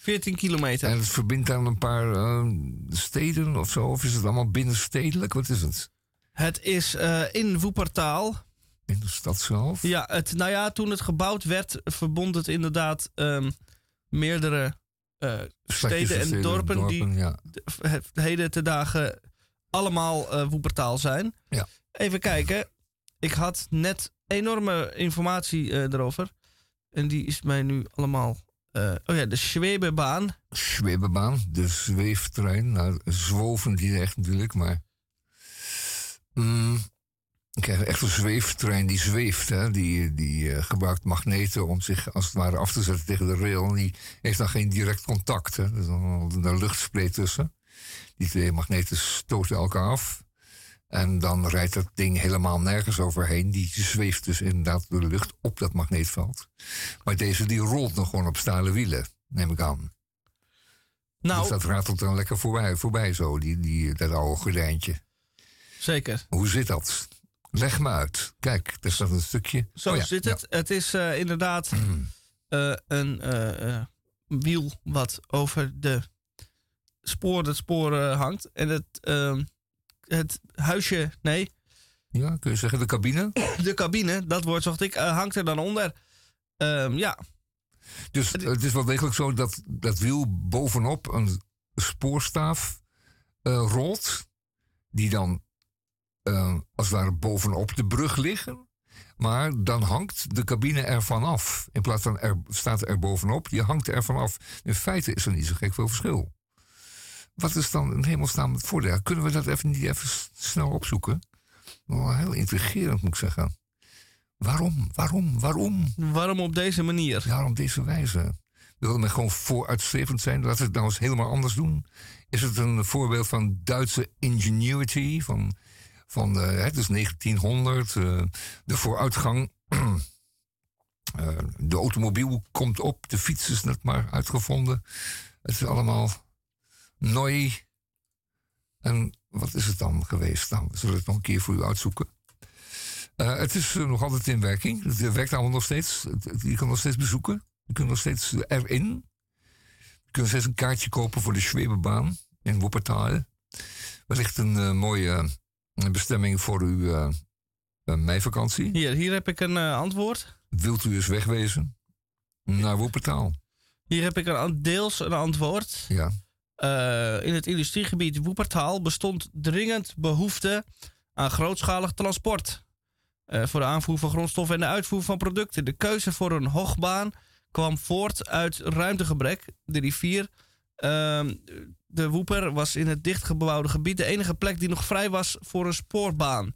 14 kilometer. En het verbindt dan een paar eh, steden of zo? Of is het allemaal binnenstedelijk? Wat is het? Het is eh, in Woepertaal. In de stad zelf? Ja, het, nou ja, toen het gebouwd werd, verbond het inderdaad ehm, meerdere eh, steden en dorpen, die ja. de- het heden te dagen allemaal eh Woepertaal zijn. Ja. Even kijken. Ik had net enorme informatie erover. En die is mij nu allemaal... oh ja, de Schwebebaan. Schwebebaan, de zweeftrein. Nou, zwoven die echt natuurlijk, maar... Mm, ik krijg echt een zweeftrein die zweeft. Hè? Die, die eh, gebruikt magneten om zich als het ware af te zetten tegen de rail. En die heeft dan geen direct contact. Hè? Er is dan een luchtspleet tussen. Die twee magneten stoten elkaar af. En dan rijdt dat ding helemaal nergens overheen. Die zweeft dus inderdaad door de lucht op dat magneetveld. Maar deze die rolt nog gewoon op stalen wielen, neem ik aan. Nou, Dus dat ratelt dan lekker voorbij, voorbij zo, die, die, dat oude gordijntje. Zeker. Hoe zit dat? Leg me uit. Kijk, daar staat een stukje. Zo Oh ja, zit ja. het. Het is eh, inderdaad eh, een eh, wiel wat over de spoor, het spoor hangt. En het, ehm, het huisje, nee, Ja, kun je zeggen de cabine? de cabine, dat woord zocht ik, hangt er dan onder. Ehm, ja, Dus het is wel degelijk zo dat dat wiel bovenop een spoorstaaf rolt. Die dan eh, als het ware bovenop de brug liggen. Maar dan hangt de cabine ervan af. In plaats van er staat er bovenop, die hangt er vanaf. In feite is er niet zo gek veel verschil. Wat is dan in hemelsnaam het voordeel? Kunnen we dat even niet even snel opzoeken? Wel heel intrigerend moet ik zeggen. Waarom, waarom, waarom? waarom op deze manier? Ja, op deze wijze. Wil men gewoon vooruitstrevend zijn? Laten we het nou eens helemaal anders doen. Is het een voorbeeld van Duitse ingenuity? Van, van eh, het is 1900, eh, de vooruitgang. <clears throat> Eh, de automobiel komt op, de fiets is net maar uitgevonden. Het is allemaal nooi. En wat is het dan geweest? Nou, we zullen het nog een keer voor u uitzoeken. Eh, het is eh, nog altijd in werking. Het eh, werkt allemaal nog steeds. Je kan nog steeds bezoeken. Je kunt nog steeds eh, erin. Je kunt steeds een kaartje kopen voor de Schwebebaan in Wuppertal. Wellicht een eh, mooie eh, bestemming voor uw eh, eh, meivakantie. Hier, hier heb ik een eh, antwoord. Wilt u eens wegwezen? Naar Wuppertal. Hier heb ik een, deels een antwoord. Ja. In het industriegebied Woepertaal bestond dringend behoefte aan grootschalig transport. Voor de aanvoer van grondstoffen en de uitvoer van producten. De keuze voor een hoogbaan kwam voort uit ruimtegebrek. De rivier, ehm, de Woeper, was in het dichtgebouwde gebied de enige plek die nog vrij was voor een spoorbaan.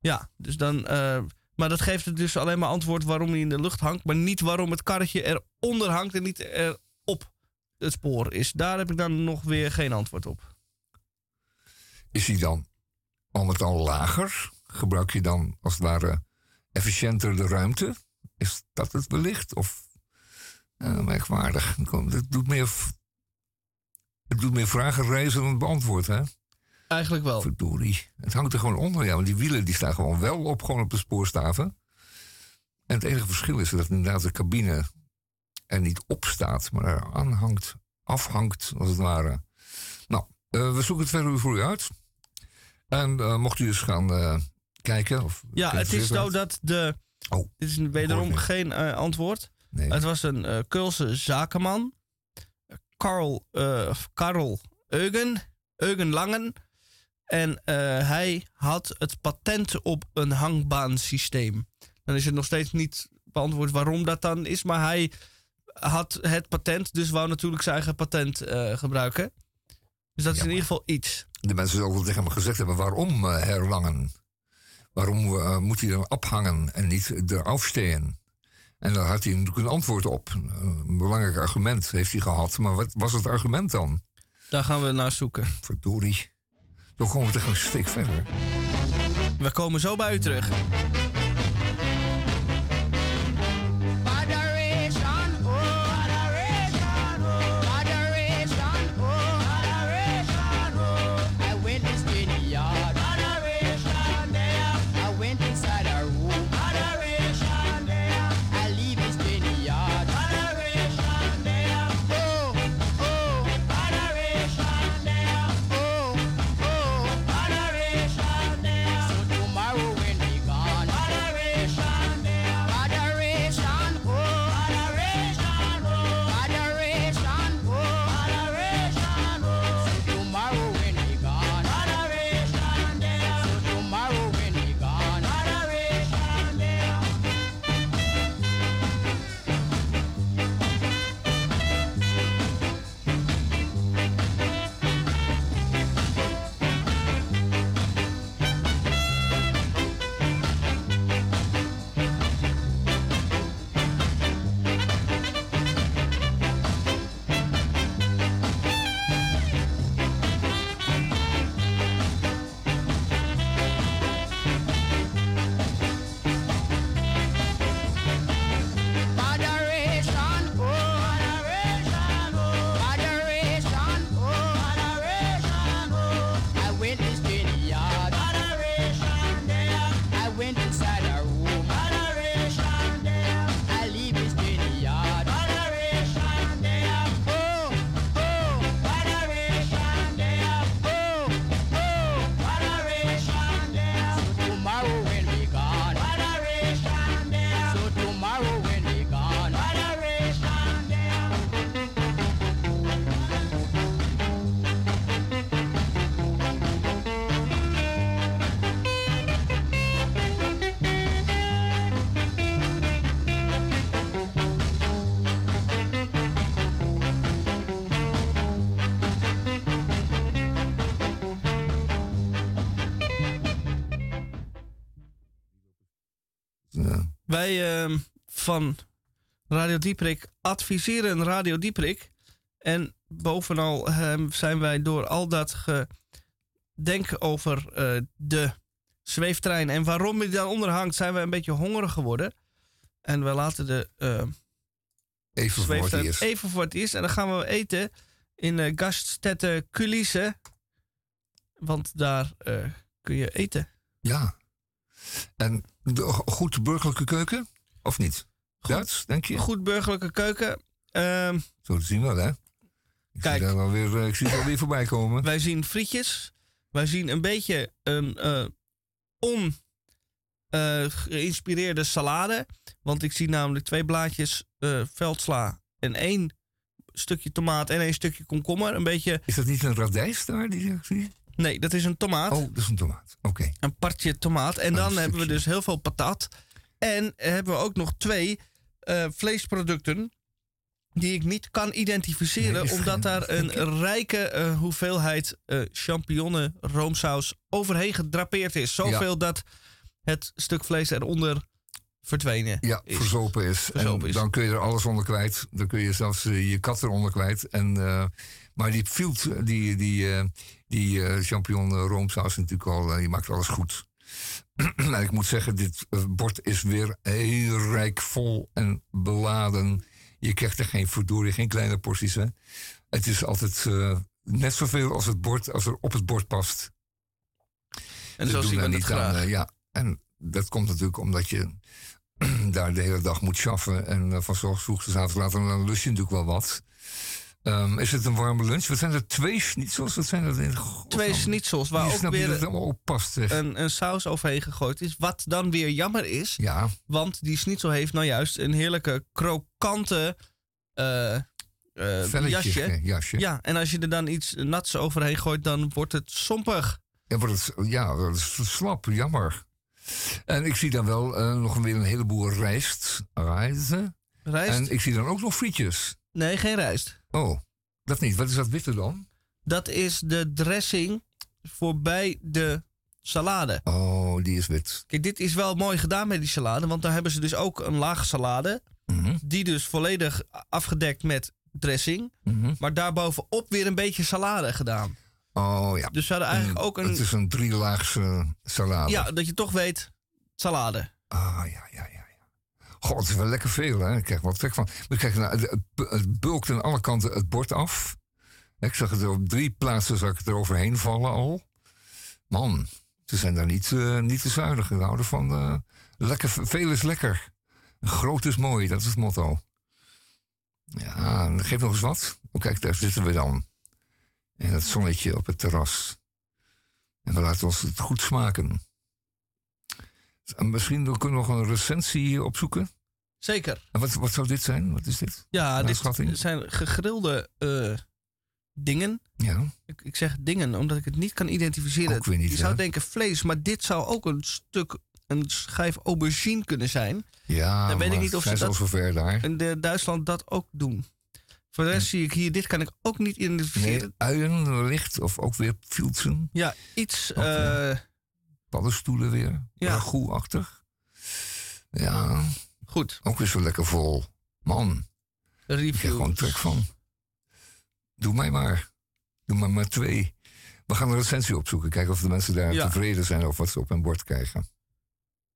Ja, dus dan. eh, maar dat geeft het dus alleen maar antwoord waarom hij in de lucht hangt, maar niet waarom het karretje eronder hangt en niet erop het spoor is. Daar heb ik dan nog weer geen antwoord op. Is die dan met al lager? Gebruik je dan als het ware efficiënter de ruimte? Is dat het wellicht? Of eh, merkwaardig? Het doet meer, het doet meer vragen reizen dan het beantwoord, hè? Eigenlijk wel. Verdorie. Het hangt er gewoon onder, ja. Want die wielen die staan gewoon wel op, gewoon op de spoorstaven. En het enige verschil is dat inderdaad de cabine er niet op staat, maar er aanhangt, afhangt, als het ware. Nou, eh, we zoeken het verder voor u uit. En eh, mocht u eens gaan eh, kijken. Of Ja, het is zo dat de. Oh, dit is wederom geen antwoord. Nee. Het was een Keulse zakenman. Karl, eh, Karl Eugen. Eugen Langen. En eh, hij had het patent op een hangbaan-systeem. Dan is het nog steeds niet beantwoord waarom dat dan is. Maar hij had het patent, dus wou natuurlijk zijn eigen patent eh, gebruiken. Dus dat is in ieder geval iets. De mensen zullen wel tegen hem gezegd hebben: waarom uh, herlangen? Waarom uh, moet hij er ophangen en niet eraf steken? En daar had hij natuurlijk een antwoord op. Een belangrijk argument heeft hij gehad. Maar wat was het argument dan? Daar gaan we naar zoeken. Verdorie. Dan komen we toch een steek verder. We komen zo bij u terug. Wij ehm, van Radio Dieprik adviseren Radio Dieprik. En bovenal ehm, zijn wij door al dat gedenk over eh, de zweeftrein en waarom die daaronder hangt, zijn we een beetje hongerig geworden. En we laten de eh, even voor het even voor het eerst. En dan gaan we eten in uh, Gaststätte Culisse. Want daar eh, kun je eten. Ja. En de goed burgerlijke keuken? Of niet? Duits, denk je? Goed burgerlijke keuken. Ehm, Zo te zien wel, hè? Ik Kijk. zie, daar wel weer, eh, ik zie het alweer voorbij komen. wij zien frietjes. Wij zien een beetje een eh on eh, geïnspireerde salade. Want ik zie namelijk twee blaadjes eh, veldsla en één stukje tomaat en één stukje komkommer. Een beetje. Is dat niet een radijs daar die ik zie? Nee, dat is een tomaat. Oh, dat is een tomaat. Oké. Een partje tomaat. En Een dan hebben we dus heel veel patat. En hebben we ook nog twee eh, vleesproducten. Die ik niet kan identificeren, Nee, omdat daar een rijke eh, hoeveelheid eh champignonnen roomsaus overheen gedrapeerd is. Zoveel dat het stuk vlees eronder verdwenen Ja, is. verzopen is. Verzopen en is. dan kun je er alles onder kwijt. Dan kun je zelfs je kat eronder kwijt. En, maar die fielt, die, die, die eh, champignon eh, roomsaus natuurlijk al, eh, die maakt alles goed. <clears throat> en ik moet zeggen, dit eh, bord is weer heel rijk vol en beladen. Je krijgt er geen verdorie, geen kleine porties. Hè? Het is altijd eh, net zoveel als het bord, als er op het bord past. En Ze zo zien we het niet graag. eh, ja, en dat komt natuurlijk omdat je <clears throat> daar de hele dag moet schaffen. En eh, van ochtends vroeg tot later, dan lust je natuurlijk wel wat. Ehm, is het een warme lunch? Wat zijn er? Twee schnitzels? Wat zijn dat in? Twee schnitzels waar ook dat weer allemaal op past, een, een saus overheen gegooid is. Wat dan weer jammer is. ja, Want die schnitzel heeft nou juist een heerlijke krokante eh, velletje. jasje. jasje. Ja, en als je er dan iets nats overheen gooit, dan wordt het sompig. Ja, wordt het, ja, dat is slap, jammer. En ik zie dan wel nog weer een heleboel rijst. Rijzen. Rijst? En ik zie dan ook nog frietjes. Nee, geen rijst. Oh, dat niet. Wat is dat witte dan? Dat is de dressing voorbij de salade. Oh, die is wit. Kijk, dit is wel mooi gedaan met die salade, want daar hebben ze dus ook een lage salade. Mhm, Die dus volledig afgedekt met dressing. mhm. Maar daarbovenop weer een beetje salade gedaan. Oh ja. Dus ze hadden eigenlijk ook een... Het is een drielaagse salade. Ja, dat je toch weet, salade. Ah, ja, ja, ja. God, het is wel lekker veel, hè? Ik krijg wel trek van. Nou, het, bulkt aan alle kanten het bord af. Ik zag het op drie plaatsen zag ik er overheen vallen al. Man, ze zijn daar niet, eh, niet te zuinig. Ze houden van eh, lekker, veel is lekker. Groot is mooi, dat is het motto. Ja, geef nog eens wat. Oh, kijk, daar zitten we dan. En het zonnetje op het terras. En we laten ons het goed smaken. En misschien kunnen we nog een recensie opzoeken. Zeker. En wat, wat zou dit zijn? Wat is dit? Ja, dit zijn gegrilde eh, dingen. Ja, Ik, ik zeg dingen omdat ik het niet kan identificeren. Ook weer niet, Je zou denken vlees, maar dit zou ook een stuk, een schijf aubergine kunnen zijn. ja Dan weet ik niet of ze zijn dat- zover daar. En de Duitsland dat ook doen. Voor de rest zie ik hier, dit kan ik ook niet identificeren. Nee, uien wellicht, of ook weer fielsen. Ja, iets. Paddenstoelen weer. Ja. Ragout-achtig. Ja, goed. ook weer zo lekker vol. Man, ik Review. gewoon trek van. Doe mij maar. Doe maar maar twee. We gaan een recensie opzoeken. Kijken of de mensen daar Ja. tevreden zijn over wat ze op hun bord krijgen.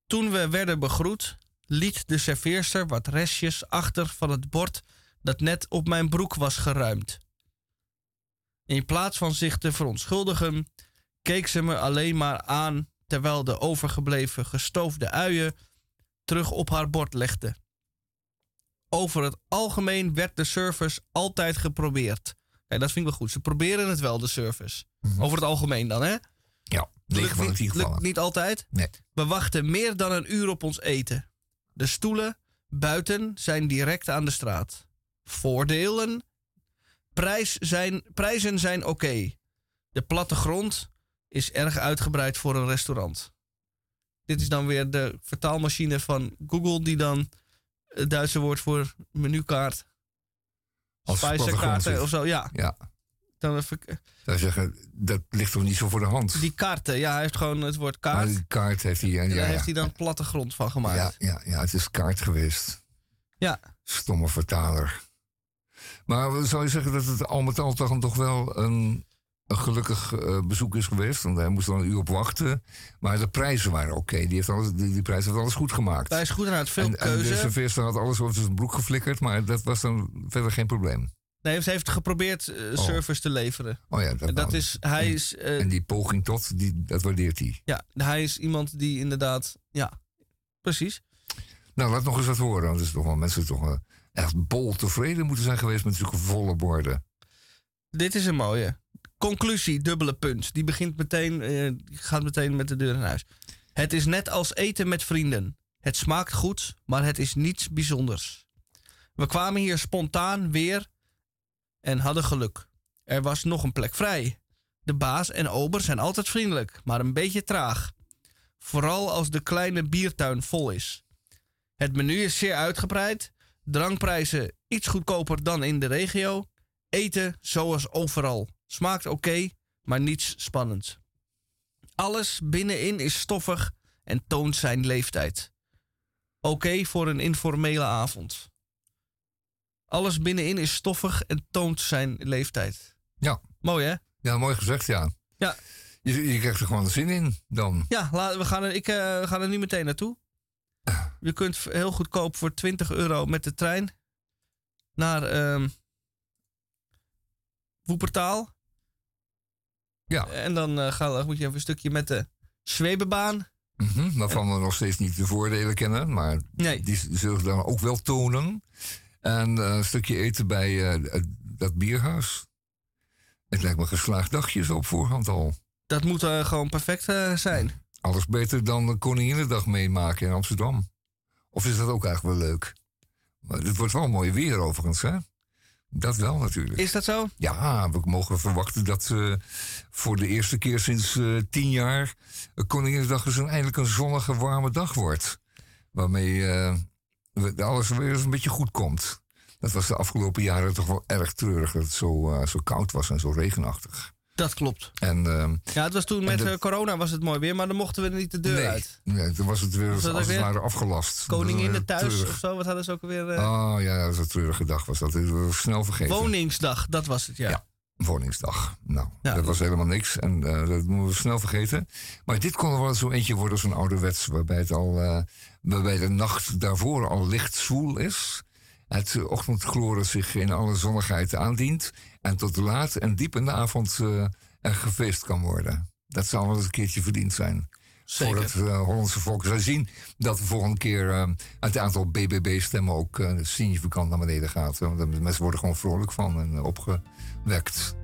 Toen we werden begroet, liet de serveerster wat restjes achter van het bord dat net op mijn broek was geruimd. In plaats van zich te verontschuldigen, keek ze me alleen maar aan terwijl de overgebleven gestoofde uien terug op haar bord legde. Over het algemeen werd de service altijd geprobeerd. Kijk, dat vind ik wel goed. Ze proberen het wel, de service. Over het algemeen dan, hè? Ja, 9 Lukt niet, 10 lukt niet altijd. Nee. We wachten meer dan een uur op ons eten. De stoelen buiten zijn direct aan de straat. Voordelen? Prijs zijn, prijzen zijn oké. De plattegrond is erg uitgebreid voor een restaurant. Dit is dan weer de vertaalmachine van Google, die dan het Duitse woord voor menukaart, zit. of zo. Ja, Ja, dan even, Zou zeggen, dat ligt toch niet zo voor de hand? die kaarten, ja, hij heeft gewoon het woord Maar kaart. die kaart heeft hij... En daar ja. heeft hij dan plattegrond van gemaakt. Ja, ja, ja, het is kaart geweest. Ja. Stomme vertaler. Maar zou je zeggen dat het al met al toch, toch wel een, een gelukkig eh, bezoek is geweest? Want hij moest dan een uur op wachten. Maar de prijzen waren oké. Die, heeft alles, die, die prijs heeft alles goed gemaakt. Hij is goed hij had veel en, en de keuze. serveerster had alles over zijn broek geflikkerd. Maar dat was dan verder geen probleem. Nee, ze heeft geprobeerd eh, service te leveren. Oh ja, dat, En dat is, hij is, eh, En die poging tot, die, dat waardeert hij. ja, hij is iemand die inderdaad, ja, precies. Nou, laat nog eens wat horen. Want het is toch wel mensen toch wel echt bol tevreden moeten zijn geweest met zulke volle borden. Dit is een mooie. Conclusie, dubbele punt. Die begint meteen, eh, gaat meteen met de deur in huis. Het is net als eten met vrienden. Het smaakt goed, maar het is niets bijzonders. We kwamen hier spontaan weer en hadden geluk. Er was nog een plek vrij. De baas en ober zijn altijd vriendelijk, maar een beetje traag. Vooral als de kleine biertuin vol is. Het menu is zeer uitgebreid. Drankprijzen iets goedkoper dan in de regio. Eten zoals overal. Smaakt oké, maar niets spannends. Alles binnenin is stoffig en toont zijn leeftijd. Oké voor een informele avond. Alles binnenin is stoffig en toont zijn leeftijd. Ja. Mooi hè? Ja, mooi gezegd, ja. Ja. Je, je krijgt er gewoon zin in dan. Ja, we gaan er, ik we gaan er nu meteen naartoe. <clears throat> Je kunt heel goedkoop voor 20 euro met de trein naar ehm Woepertaal. Ja. En dan eh, ga, moet je even een stukje met de Zwebebaan. Mhm, waarvan we nog steeds niet de voordelen kennen. Maar die zullen ze dan ook wel tonen. En eh, een stukje eten bij eh, dat bierhuis. Het lijkt me geslaagd dagje zo op voorhand al. Dat moet gewoon perfect zijn. Alles beter dan de Koninginnedag meemaken in Amsterdam. Of is dat ook eigenlijk wel leuk? Maar het wordt wel mooi weer overigens, hè? Dat wel natuurlijk. Is dat zo? Ja, we mogen verwachten dat eh, voor de eerste keer sinds eh, tien jaar... eh, Koninginnedag dus een, eindelijk een zonnige, warme dag wordt. Waarmee alles weer eens een beetje goed komt. Dat was de afgelopen jaren toch wel erg treurig... dat het zo, zo koud was en zo regenachtig. Dat klopt. En, ehm, Ja, het was toen En met de- eh, corona was het mooi weer, maar dan mochten we niet de deur nee, uit. nee, toen was het weer Was als het ware afgelast. Koninginnen Dat was thuis treurig. of zo, wat hadden ze ook weer? eh, Oh ja, dat was een treurige dag. Was dat. Snel vergeten. Woningsdag, dat was het, ja. Ja, Woningsdag. Nou, dat was helemaal niks. En eh, dat moeten we snel vergeten. Maar dit kon er wel zo eentje worden, zo'n ouderwets. Waarbij, het al, waarbij de nacht daarvoor al licht zwoel is. Het ochtendgloren zich in alle zonnigheid aandient. En tot laat en diep in de avond eh, er gefeest kan worden. Dat zou wel eens een keertje verdiend zijn. Zeker. Voor het eh, Hollandse volk. Zij zien dat de volgende keer eh, het aantal BBB-stemmen ook significant naar beneden gaat. Want de mensen worden gewoon vrolijk van en opgewekt.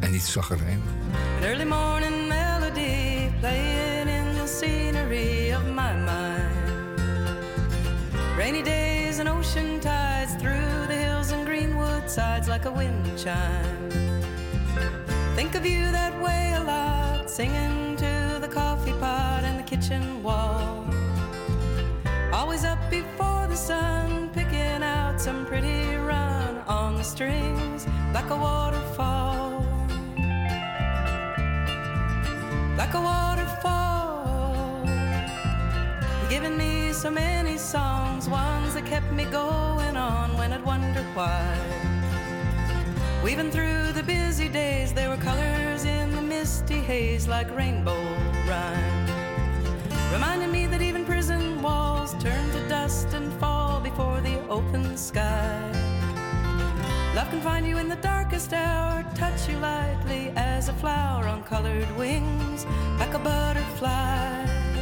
En niet zaggerijnig. An early morning melody playing in the scenery of my mind. Rainy days and ocean tides through sides like a wind chime. Think of you that way a lot, singing to the coffee pot and the kitchen wall. Always up before the sun, picking out some pretty run on the strings like a waterfall like a waterfall. You've given me so many songs, ones that kept me going on when I'd wonder why. Weaving through the busy days, there were colors in the misty haze like rainbow rhyme. Reminding me that even prison walls turn to dust and fall before the open sky. Love can find you in the darkest hour, touch you lightly as a flower on colored wings, like a butterfly.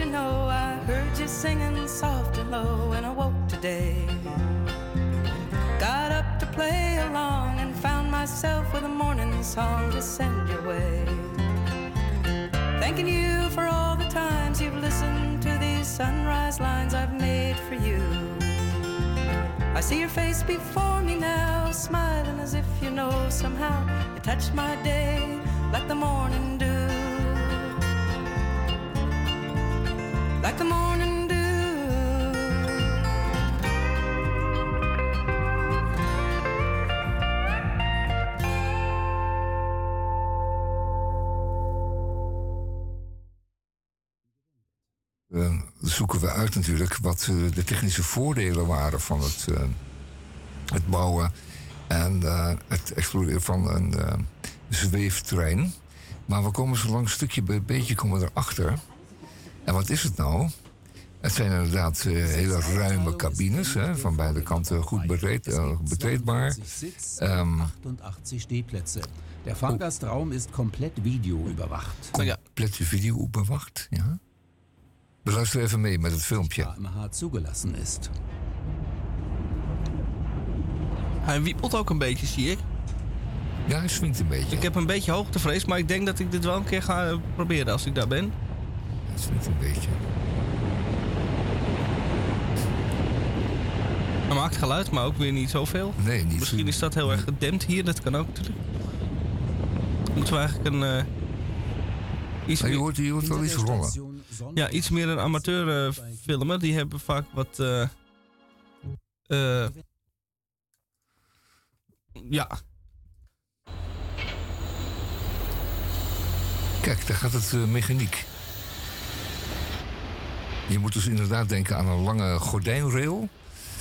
You know I heard you singing soft and low when I woke today. Got up to play along and found myself with a morning song to send your way. Thanking you for all the times you've listened to these sunrise lines I've made for you. I see your face before me now, smiling as if you know somehow you touched my day like the morning natuurlijk wat eh, de technische voordelen waren van het, eh, het bouwen en eh, het exploreren van een zweeftrein. Maar we komen zo lang stukje bij beetje komen we erachter. En wat is het nou? Het zijn inderdaad hele ruime cabines, hè, van beide kanten goed betreed, eh, betreedbaar. 20 Sitz. 88 Stehplätze. Der Fahrgastraum ist komplett videoüberwacht. Compleet video bewacht, ja. We luisteren even mee met het filmpje. zugelassen ist. Hij wiepelt ook een beetje, zie ik. Ja, hij swingt een beetje. Ik heb een beetje hoogtevrees, maar ik denk dat ik dit wel een keer ga eh, proberen als ik daar ben. Hij swingt een beetje. Hij maakt geluid, maar ook weer niet zoveel. Nee, niet Misschien is dat heel erg gedempt hier, dat kan ook natuurlijk. Moeten we eigenlijk een... eh, iets je meer- hoort, je hoort wel iets rollen. Ja, iets meer een amateur filmen. Die hebben vaak wat... eh, eh, ja, Kijk, daar gaat het eh, mechaniek. Je moet dus inderdaad denken aan een lange gordijnrail.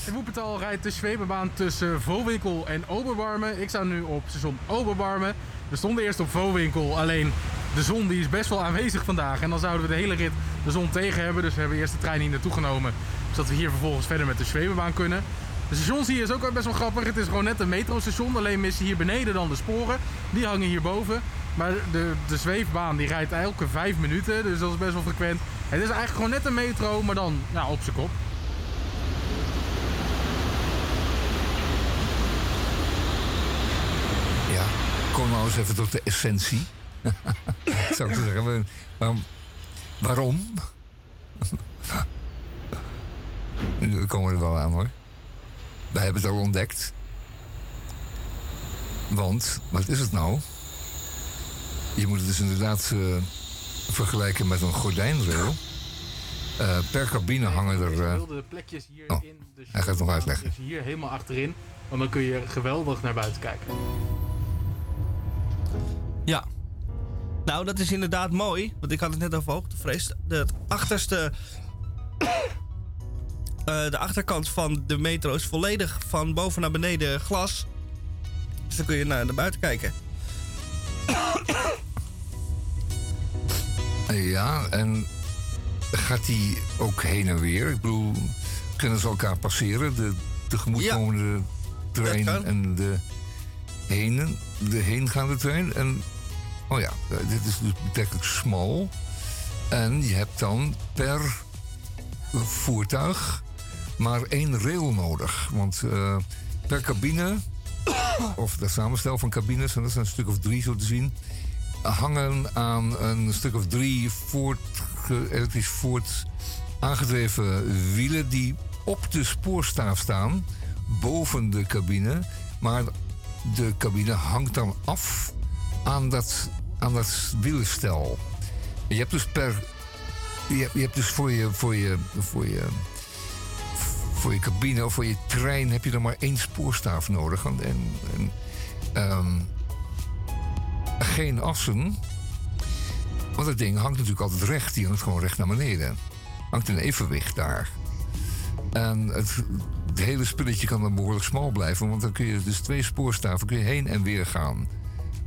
In Woepertal rijdt de Zwebebaan tussen Vowinkel en Oberbarmen. Ik sta nu op station Oberbarmen. We stonden eerst op Vowinkel, alleen de zon die is best wel aanwezig vandaag. En dan zouden we de hele rit de zon tegen hebben. Dus we hebben eerst de trein hier naartoe genomen. Zodat we hier vervolgens verder met de Zwebebaan kunnen. De stations hier is ook best wel grappig. Het is gewoon net een metrostation. Alleen missen hier beneden dan de sporen. Die hangen hierboven. Maar de, de zweefbaan die rijdt elke vijf minuten. Dus dat is best wel frequent. Het is eigenlijk gewoon net een metro, maar dan ja, op zijn kop. Ja, kom nou eens even tot de essentie. <laughs> Zou ik zeggen. Waarom? waarom? Nu komen we er wel aan hoor. Wij hebben het al ontdekt. Want, wat is het nou? Je moet het dus inderdaad eh, vergelijken met een gordijnrail. Eh, per cabine hangen er... eh, wilde plekjes hier oh, in de hij gaat het nog uitleggen. Hier helemaal achterin. Want dan kun je geweldig naar buiten kijken. Ja. Nou, dat is inderdaad mooi. Want ik had het net over hoogtevrees. De achterste... <coughs> eh, de achterkant van de metro is volledig van boven naar beneden glas. Dus dan kun je naar, naar buiten kijken. <coughs> Ja, en gaat die ook heen en weer? Ik bedoel, kunnen ze elkaar passeren? De tegemoetkomende trein kan. en de, heen, de heengaande trein? En, oh ja, eh, dit is dus betrekkelijk smal. En je hebt dan per voertuig maar één rail nodig. Want eh, per cabine, <coughs> of de samenstel van cabines, en dat zijn een stuk of drie zo te zien, hangen aan een stuk of drie voortge- elektrisch voort aangedreven wielen die op de spoorstaaf staan, boven de cabine. Maar de cabine hangt dan af aan dat, aan dat. Je hebt dus per. Je je hebt dus voor je, voor je, voor je, voor je cabine of voor je trein heb je dan maar één spoorstaaf nodig. En, en, ehm, geen assen. Want dat ding hangt natuurlijk altijd recht. Die hangt gewoon recht naar beneden. Hangt in evenwicht daar. En het, het hele spulletje kan dan behoorlijk smal blijven. Want dan kun je dus twee spoorstaven kun je heen en weer gaan.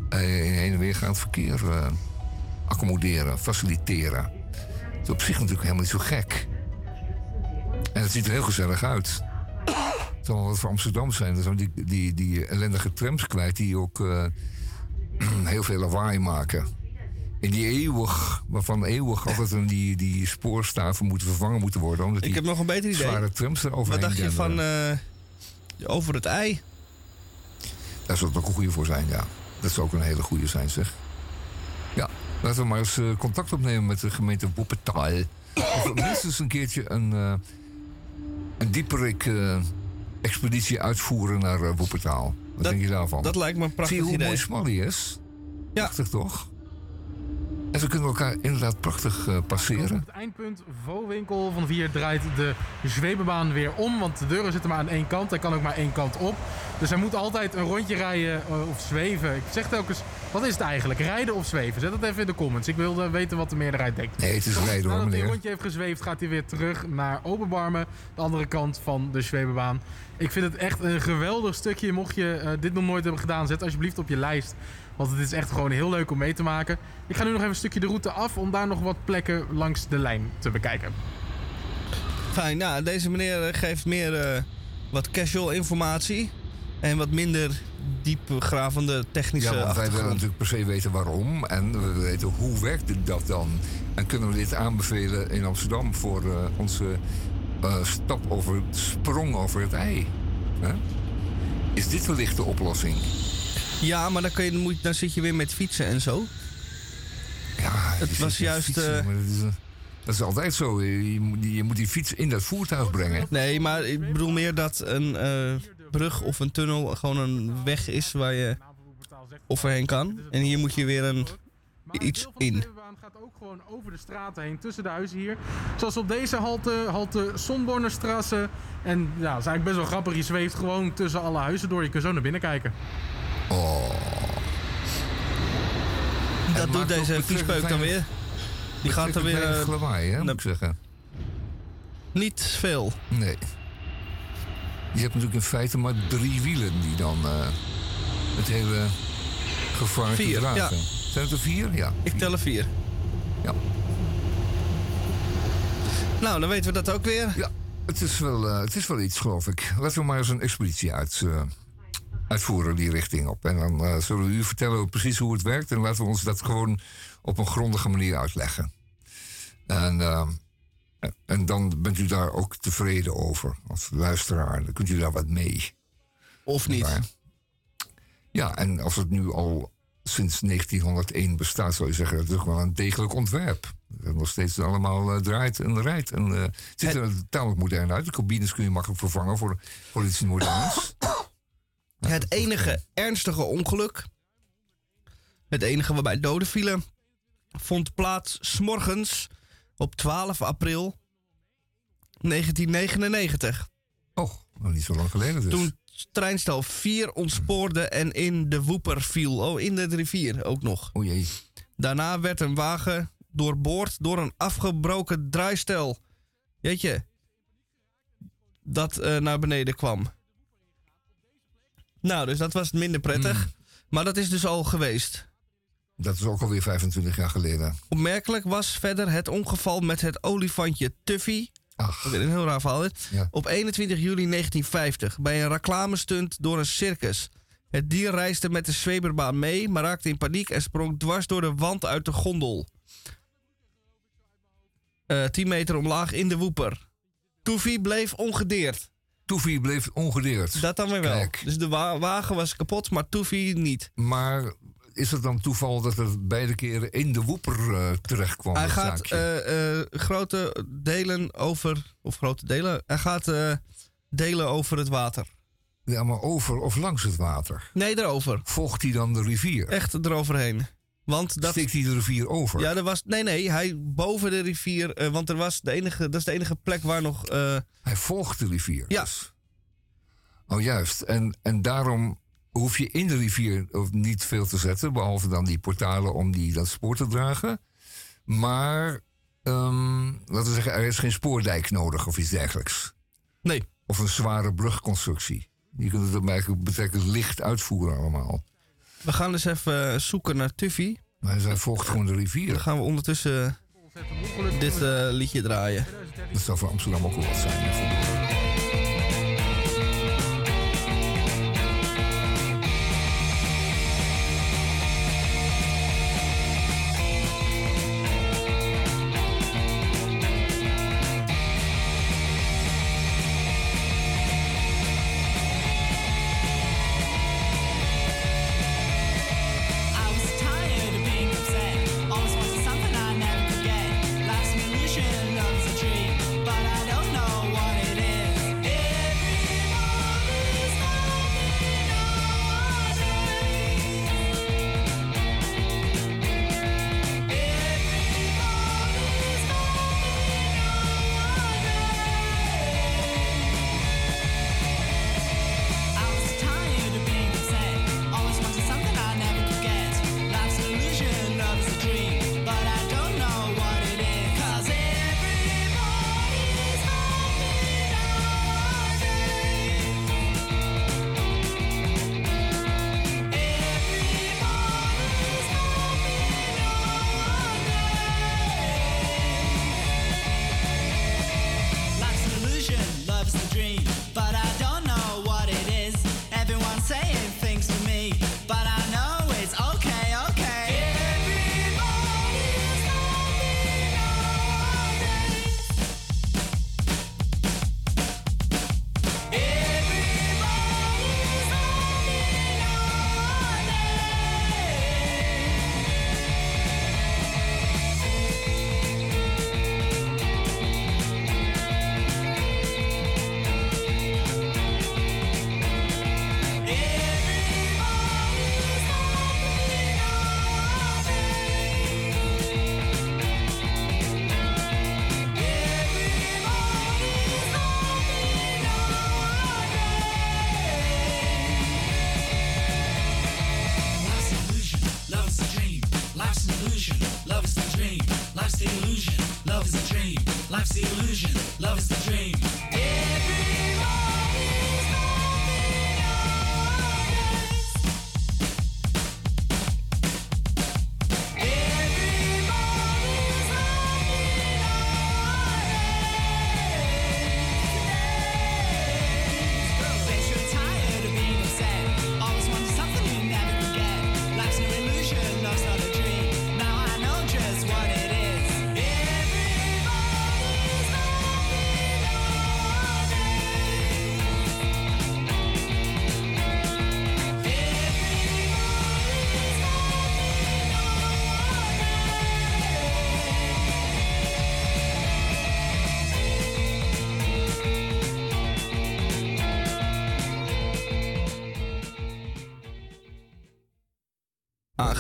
Eh, heen en weer gaand verkeer eh, accommoderen, faciliteren. Het is op zich natuurlijk helemaal niet zo gek. En het ziet er heel gezellig uit. Het zal wat voor Amsterdam zijn. Dan zijn die, die, die ellendige trams kwijt die ook eh, <clears throat> heel veel lawaai maken. In die eeuwig, waarvan eeuwig <laughs> altijd een, die, die spoorstaven moeten vervangen moeten worden. Omdat Ik heb nog een beter idee. zware trams er overheen Wat dacht je van eh, over het ei? Daar zou het ook een goede voor zijn, ja. Dat zou ook een hele goede zijn, zeg. Ja, laten we maar eens eh, contact opnemen met de gemeente Woepetaal. Of minstens een keertje een, eh een dieperik expeditie uitvoeren naar uh, Woepetaal. Wat denk je daarvan? Dat lijkt me een Zie prachtig je hoe idee. mooi Smally is? Ja. Prachtig toch? En ze kunnen elkaar inderdaad prachtig eh, Op passeren. het eindpunt Vowinkel van 4 draait de zwevenbaan weer om. Want de deuren zitten maar aan één kant. Hij kan ook maar één kant op. Dus hij moet altijd een rondje rijden eh, of zweven. Ik zeg telkens, wat is het eigenlijk? Rijden of zweven? Zet dat even in de comments. Ik wilde weten wat de meerderheid denkt. Nee, het is rijden hoor, Nadat hij een rondje heeft gezweefd, gaat hij weer terug naar Oberbarmen. De andere kant van de zwevenbaan. Ik vind het echt een geweldig stukje. Mocht je eh, dit nog nooit hebben gedaan, zet alsjeblieft op je lijst. Want het is echt gewoon heel leuk om mee te maken. Ik ga nu nog even een stukje de route af om daar nog wat plekken langs de lijn te bekijken. Fijn, nou, deze meneer eh, geeft meer eh, wat casual informatie. En wat minder diepgravende technische Ja, want wij willen natuurlijk per se weten waarom. En we willen weten hoe werkt dat dan. En kunnen we dit aanbevelen in Amsterdam voor eh, onze eh, stap over sprong over het ei? Hè? Is dit wellicht de oplossing? Ja, maar dan, kun je, moet, dan zit je weer met fietsen en zo. Ja, het was juist... fietsen, eh, maar dat, is, eh, dat is altijd zo. Je, je moet die- je moet die fiets in dat voertuig brengen. Nee, maar ik bedoel meer dat een eh, brug of een tunnel gewoon een weg is waar je overheen kan. En hier moet je weer een, iets in. Gaat ook gewoon over de straten heen, tussen de huizen hier. Zoals op deze halte, halte Sonbornerstrasse. En ja, dat is eigenlijk best wel grappig. Je zweeft gewoon tussen alle huizen door. Je kunt zo naar binnen kijken. Oh. Dat doet deze viespeuk dan weer. Die gaat er weer... Eh, lawaai, hè, moet ik zeggen. Niet veel. Nee. Je hebt natuurlijk in feite maar drie wielen die dan eh, het hele gevaar Vier, dragen. ja. Zijn het er vier? Ja. Ik tel er vier. Ja. Nou, dan weten we dat ook weer. Ja, het is wel, eh, het is wel iets, geloof ik. Laten we maar eens een expeditie uit, uitvoeren die richting op. En dan eh, zullen we u vertellen precies hoe het werkt. En laten we ons dat gewoon op een grondige manier uitleggen. En, eh, en dan bent u daar ook tevreden over als luisteraar. Dan kunt u daar wat mee. Of niet. Ja, en als het nu al sinds 1901 bestaat, zou je zeggen, dat is toch wel een degelijk ontwerp. Dat nog steeds allemaal eh, draait en rijdt. En eh, het ziet er tamelijk modern uit. De cabines kun je makkelijk vervangen voor, voor iets moderns. <coughs> Het enige ernstige ongeluk, het enige waarbij doden vielen, vond plaats s'morgens op 12 april 1999. Oh, nog niet zo lang geleden dus. Toen treinstel 4 ontspoorde en in de Woeper viel. Oh, in de rivier ook nog. O jee. Daarna werd een wagen doorboord door een afgebroken draaistel. Jeetje. Dat eh, naar beneden kwam. Nou, dus dat was minder prettig. Maar dat is dus al geweest. Dat is ook alweer 25 jaar geleden. Opmerkelijk was verder het ongeval met het olifantje Tuffy. Ach. Dat is een heel raar verhaal. Ja. Op 21 juli 1950 bij een reclamestunt door een circus. Het dier reisde met de zweberbaan mee, maar raakte in paniek en sprong dwars door de wand uit de gondel. Eh 10 meter omlaag in de woeper. Toefie bleef ongedeerd. Toefie bleef ongedeerd. Dat dan weer wel. Kijk. Dus de wa- wagen was kapot, maar Toefie niet. Maar is het dan toeval dat het beide keren in de woeper eh, terecht kwam? Hij gaat eh, eh, grote delen over. Of grote delen. Hij gaat delen over het water. Ja, maar over of langs het water? Nee, erover. Volgt hij dan de rivier? Echt eroverheen. Want dat. Steekt hij de rivier over? Ja, er was. Nee, nee, hij boven de rivier. eh, want er was de enige, dat is de enige plek waar nog. eh, Hij volgt de rivier. Ja. dus. Oh, juist. En, en daarom hoef je in de rivier niet veel te zetten, behalve dan die portalen om die, dat spoor te dragen. Maar, ehm, laten we zeggen, er is geen spoordijk nodig of iets dergelijks. Nee. Of een zware brugconstructie. Je kunt het eigenlijk betrekkelijk licht uitvoeren allemaal. We gaan dus even zoeken naar Tuffy. Maar zij volgt gewoon de rivier. Dan gaan we ondertussen dit eh, liedje draaien. Dat zou voor Amsterdam ook wel wat zijn. hè,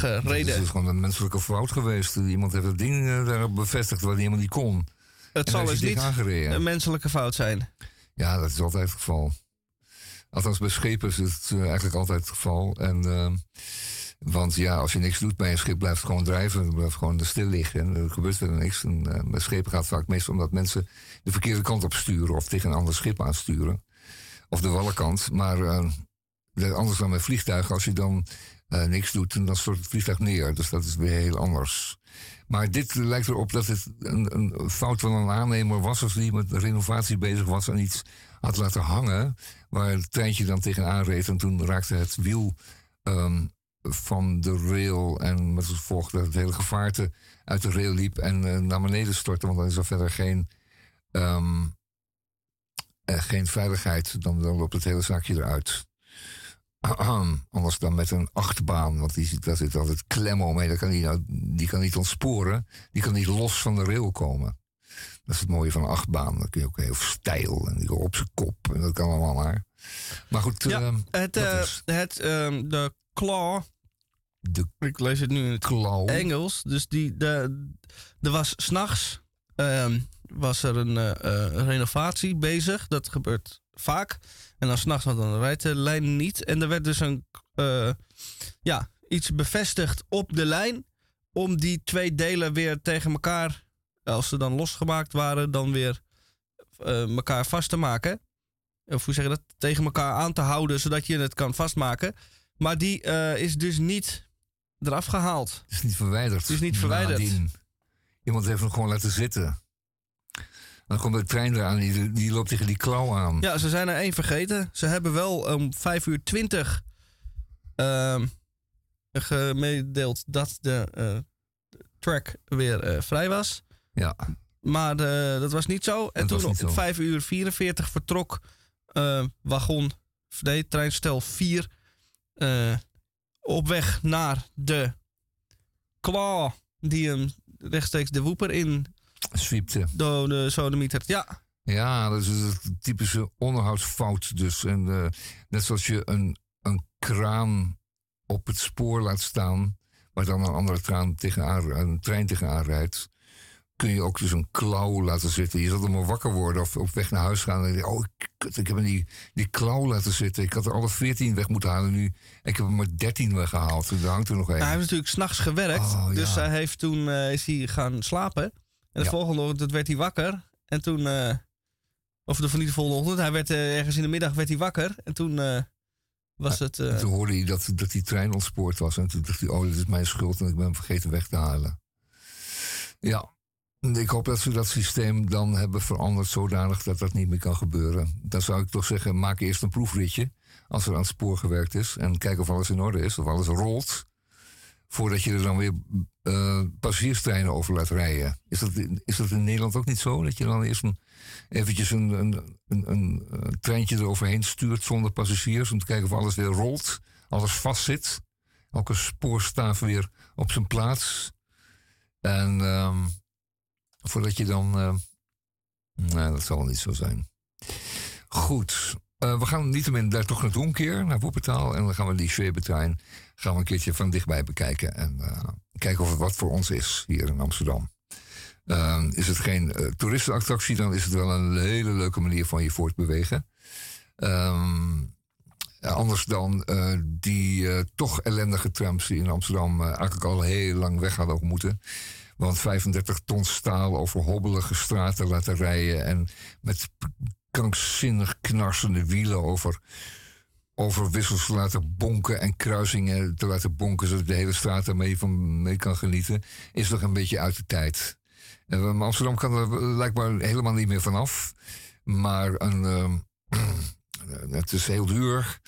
aangereden. Het is gewoon een menselijke fout geweest. Iemand heeft het ding eh, daarop bevestigd wat hij helemaal niet kon. Het En zal dus niet aangereden. een menselijke fout zijn. Ja, dat is altijd het geval. Althans, bij schepen is het eh, eigenlijk altijd het geval. En, eh, want ja, als je niks doet bij een schip, blijft het gewoon drijven. Het blijft gewoon er stil liggen en er gebeurt verder niks. En, eh, bij schepen gaat het vaak meestal omdat mensen de verkeerde kant op sturen... of tegen een ander schip aansturen. Of de wallenkant. Maar de- anders dan met vliegtuigen, als je dan eh, niks doet... dan stort het vliegtuig neer. Dus dat is weer heel anders. Maar dit lijkt erop dat het een, een fout van een aannemer was... of die met renovatie bezig was en iets had laten hangen... waar het treintje dan tegenaan reed... en toen raakte het wiel ehm, van de rail... en met het gevolg dat het hele gevaarte uit de rail liep... en eh, naar beneden stortte, want dan is er verder geen... ehm, eh, geen veiligheid, dan, dan loopt het hele zaakje eruit. Anders dan met een achtbaan, want die, daar zit altijd klem omheen. Dat kan die, nou, die kan niet ontsporen, die kan niet los van de rail komen. Dat is het mooie van een achtbaan. Dan kun je ook heel stijl en die op zijn kop en dat kan allemaal maar. Maar goed, Ja, ehm, het, eh, is- het, ehm, de claw. De ik lees het nu in het Engels. Dus die, de, er was s'nachts ehm was er een eh, eh, renovatie bezig. Dat gebeurt vaak. En dan s'nachts, want dan rijdt de lijn niet. En er werd dus een, eh, ja, iets bevestigd op de lijn. Om die twee delen weer tegen elkaar, als ze dan losgemaakt waren, dan weer eh, elkaar vast te maken. Of hoe zeg je dat? Tegen elkaar aan te houden, zodat je het kan vastmaken. Maar die eh, is dus niet eraf gehaald. Het is niet verwijderd. Het is niet verwijderd. Nadien. Iemand heeft hem gewoon laten zitten. Dan komt de trein eraan, die, die loopt tegen die klauw aan. Ja, ze zijn er één vergeten. Ze hebben wel om 5 uur 20 ehm, gemedeeld dat de eh, track weer eh, vrij was. Ja. Maar eh, dat was niet zo. En Dat toen om zo. 5 uur 44 vertrok wagon, nee, treinstel 4 eh, op weg naar de Claw die hem rechtstreeks de woeper in Zwiepte. de, de sodemieter. Ja, Ja, dat is een typische onderhoudsfout dus. En eh, net zoals je een, een kraan op het spoor laat staan... waar dan een andere traan tegenaan, een trein tegenaan rijdt... kun je ook dus een klauw laten zitten. Je zal er maar wakker worden of op weg naar huis gaan... en denk oh, kut, ik heb hem die, die klauw laten zitten. Ik had er alle veertien weg moeten halen nu. Ik heb er maar dertien weggehaald. Er hangt er nog één. Nou, hij heeft natuurlijk s'nachts gewerkt. Oh, dus ja. hij heeft toen eh, is hij gaan slapen. En de volgende ochtend werd hij wakker. En toen. eh, of de, van niet de volgende ochtend. Hij werd eh, ergens in de middag werd hij wakker. En toen eh, was het. En toen hoorde hij dat, dat die trein ontspoord was. En toen dacht hij, oh, dit is mijn schuld en ik ben hem vergeten weg te halen. Ja, ik hoop dat ze dat systeem dan hebben veranderd zodanig dat dat niet meer kan gebeuren. Dan zou ik toch zeggen, maak eerst een proefritje als er aan het spoor gewerkt is. En kijk of alles in orde is, of alles rolt. Voordat je er dan weer eh passagierstreinen over laat rijden. Is dat, is dat in Nederland ook niet zo? Dat je dan eerst een, eventjes een, een, een, eh, treintje eroverheen stuurt zonder passagiers. Om te kijken of alles weer rolt. Alles vastzit. Elke spoorstaaf weer op zijn plaats. En ehm, voordat je dan... eh, nee, dat zal wel niet zo zijn. Goed. We gaan niettemin daar toch naartoe een keer, naar Wuppertal. En dan gaan we die Schwebetrein gaan we een keertje van dichtbij bekijken. En eh, kijken of het wat voor ons is hier in Amsterdam. Eh, is het geen eh, toeristenattractie, dan is het wel een hele leuke manier van je voortbewegen. Ehm, anders dan die toch ellendige trams die in Amsterdam eigenlijk al heel lang weg hadden moeten. Want 35 ton staal over hobbelige straten laten rijden. En met krankzinnig knarsende wielen over, over wissels te laten bonken. En kruisingen te laten bonken. Zodat de hele straat ermee van mee kan genieten. Is nog een beetje uit de tijd. En, maar Amsterdam kan er blijkbaar helemaal niet meer vanaf. Maar een, ehm, <clears throat> het is heel duur.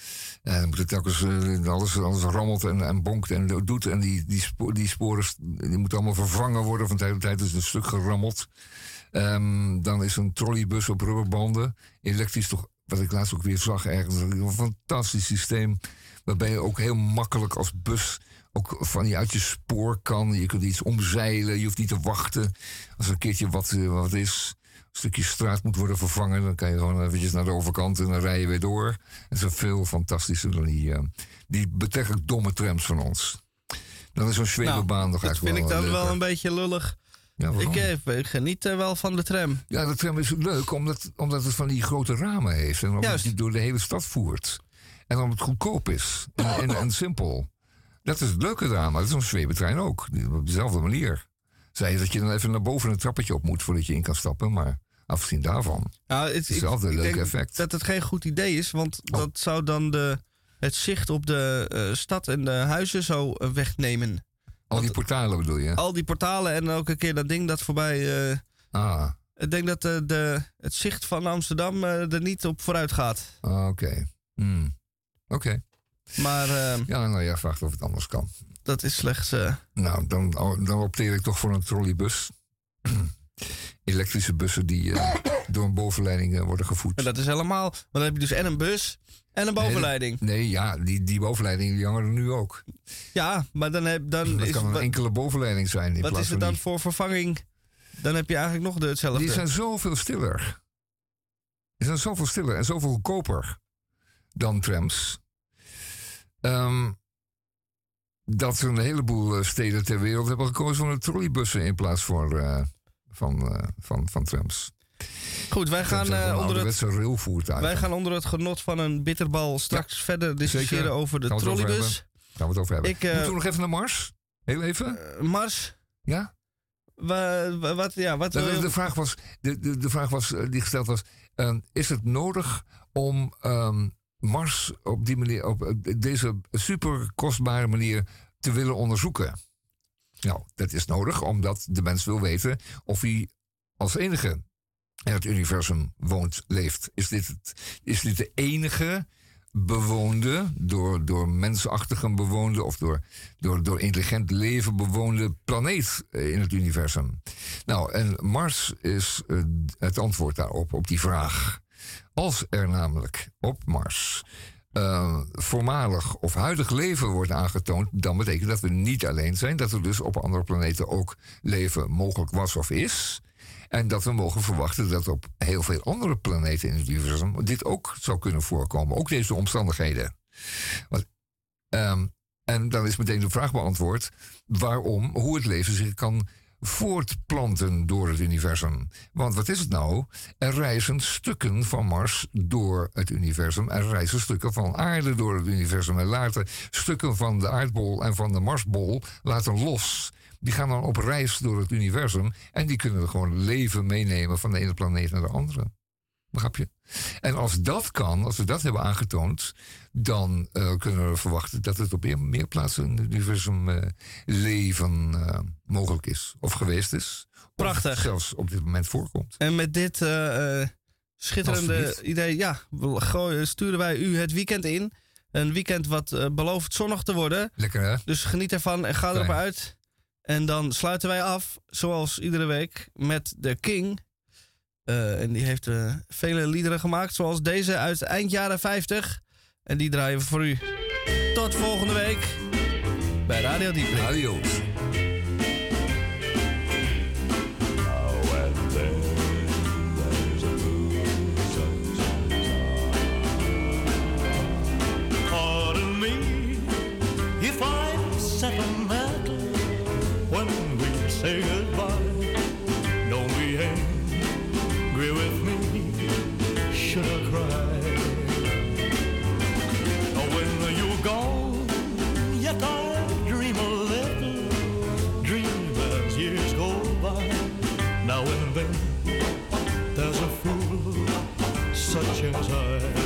En dan moet het telkens eh, alles, alles rammelt en, en bonkt en doet. En die, die sporen die moeten allemaal vervangen worden. Van tijd tot tijd is het een stuk gerammeld. Ehm, dan is een trolleybus op rubberbanden. Elektrisch toch, wat ik laatst ook weer zag ergens. Een fantastisch systeem. Waarbij je ook heel makkelijk als bus ook van je uit je spoor kan. Je kunt iets omzeilen. Je hoeft niet te wachten. Als er een keertje wat, eh, wat is. Een stukje straat moet worden vervangen. Dan kan je gewoon eventjes naar de overkant en dan rij je weer door. Het is veel fantastischer dan die, eh, die betrekkelijk domme trams van ons. Dan is zo'n Schwebebaan nog Dat vind ik dan eh, wel een beetje lullig. Ja, waarom? ik, eh, ik geniet wel van de tram. Ja, de tram is leuk omdat, omdat het van die grote ramen heeft. En omdat Juist. het door de hele stad voert. En omdat het goedkoop is. En, en, en simpel. Dat is het leuke eraan. Maar dat is een zwebetrein ook. Op dezelfde manier. Zei je dat je dan even naar boven een trappetje op moet voordat je in kan stappen. Maar afgezien daarvan. Nou, het, ik, Hetzelfde ik leuke effect. Oh. dat het geen goed idee is, want dat zou dan de, het zicht op de eh, stad en de huizen zo eh, wegnemen. Al die portalen bedoel je? Al die portalen en elke keer dat ding dat voorbij. eh, Ah, ik denk dat eh, de, het zicht van Amsterdam eh, er niet op vooruit gaat. ah, oké. Hmm. Oké. Maar eh, Ja, nou ja, vraagt of het anders kan. dat is slechts. Nou, dan, dan opteer ik toch voor een trolleybus. <clears throat> Elektrische bussen die door een bovenleiding worden gevoed. en dat is helemaal. Want dan heb je dus en een bus en een bovenleiding. Nee, nee, ja, die, die bovenleiding die hangen er nu ook. Ja, maar dan, heb, dan Dat is. kan een wat enkele bovenleiding zijn. In wat is van dan voor vervanging? Dan heb je eigenlijk nog de, hetzelfde. Die, zijn zoveel stiller. Die zijn zoveel stiller en zoveel goedkoper dan trams. Ehm, dat er een heleboel eh, steden ter wereld hebben gekozen voor de trolleybussen in plaats voor, eh, van, eh, van, van trams. Goed, wij gaan, eh, onder het, wij gaan onder het genot van een bitterbal straks verder discussiëren Zeker. over de Gaan trolleybus. Gaan we het over hebben. Ik, eh, Moeten we nog even naar Mars? Heel even? Mars? Ja? Wa- wa- wat, ja, wat De, wil de, de vraag was, de, de, de vraag was, eh, die gesteld was: ehm, is het nodig om ehm, Mars op die manier, op eh, deze super kostbare manier te willen onderzoeken? Nou, dat is nodig omdat de mens wil weten of hij als enige in het universum woont, leeft. Is dit, het, is dit de enige bewoonde, door, door mensachtigen bewoonde of door, door, door intelligent leven bewoonde planeet eh, in het universum? Nou, en Mars is eh, het antwoord daarop, op die vraag. Als er namelijk op Mars eh, voormalig of huidig leven wordt aangetoond, dan betekent dat we niet alleen zijn, dat er dus op andere planeten ook leven mogelijk was of is. En dat we mogen verwachten dat op heel veel andere planeten in het universum dit ook zou kunnen voorkomen. Ook deze omstandigheden. Want, ehm, en dan is meteen de vraag beantwoord waarom, hoe het leven zich kan voortplanten door het universum. Want wat is het nou? Er reizen stukken van Mars door het universum. Er reizen stukken van aarde door het universum. En later stukken van de aardbol en van de Marsbol laten los. Die gaan dan op reis door het universum. En die kunnen gewoon leven meenemen van de ene planeet naar de andere. Begrijp je? En als dat kan, als we dat hebben aangetoond, dan eh, kunnen we verwachten dat het op meer, meer plaatsen in het universum eh, leven eh, mogelijk is. Of geweest is. Prachtig. Of zelfs op dit moment voorkomt. En met dit schitterende idee, ja, sturen wij u het weekend in. Een weekend wat belooft zonnig te worden. Lekker hè? Dus geniet ervan en ga erop uit. En dan sluiten wij af, zoals iedere week, met The King. Eh, en die heeft eh, vele liederen gemaakt, zoals deze uit eind jaren 50. En die draaien we voor u. Tot volgende week bij Radio Dieprik. Adios. times I.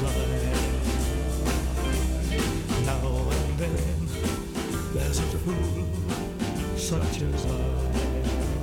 as Now and then, there's a fool such as I.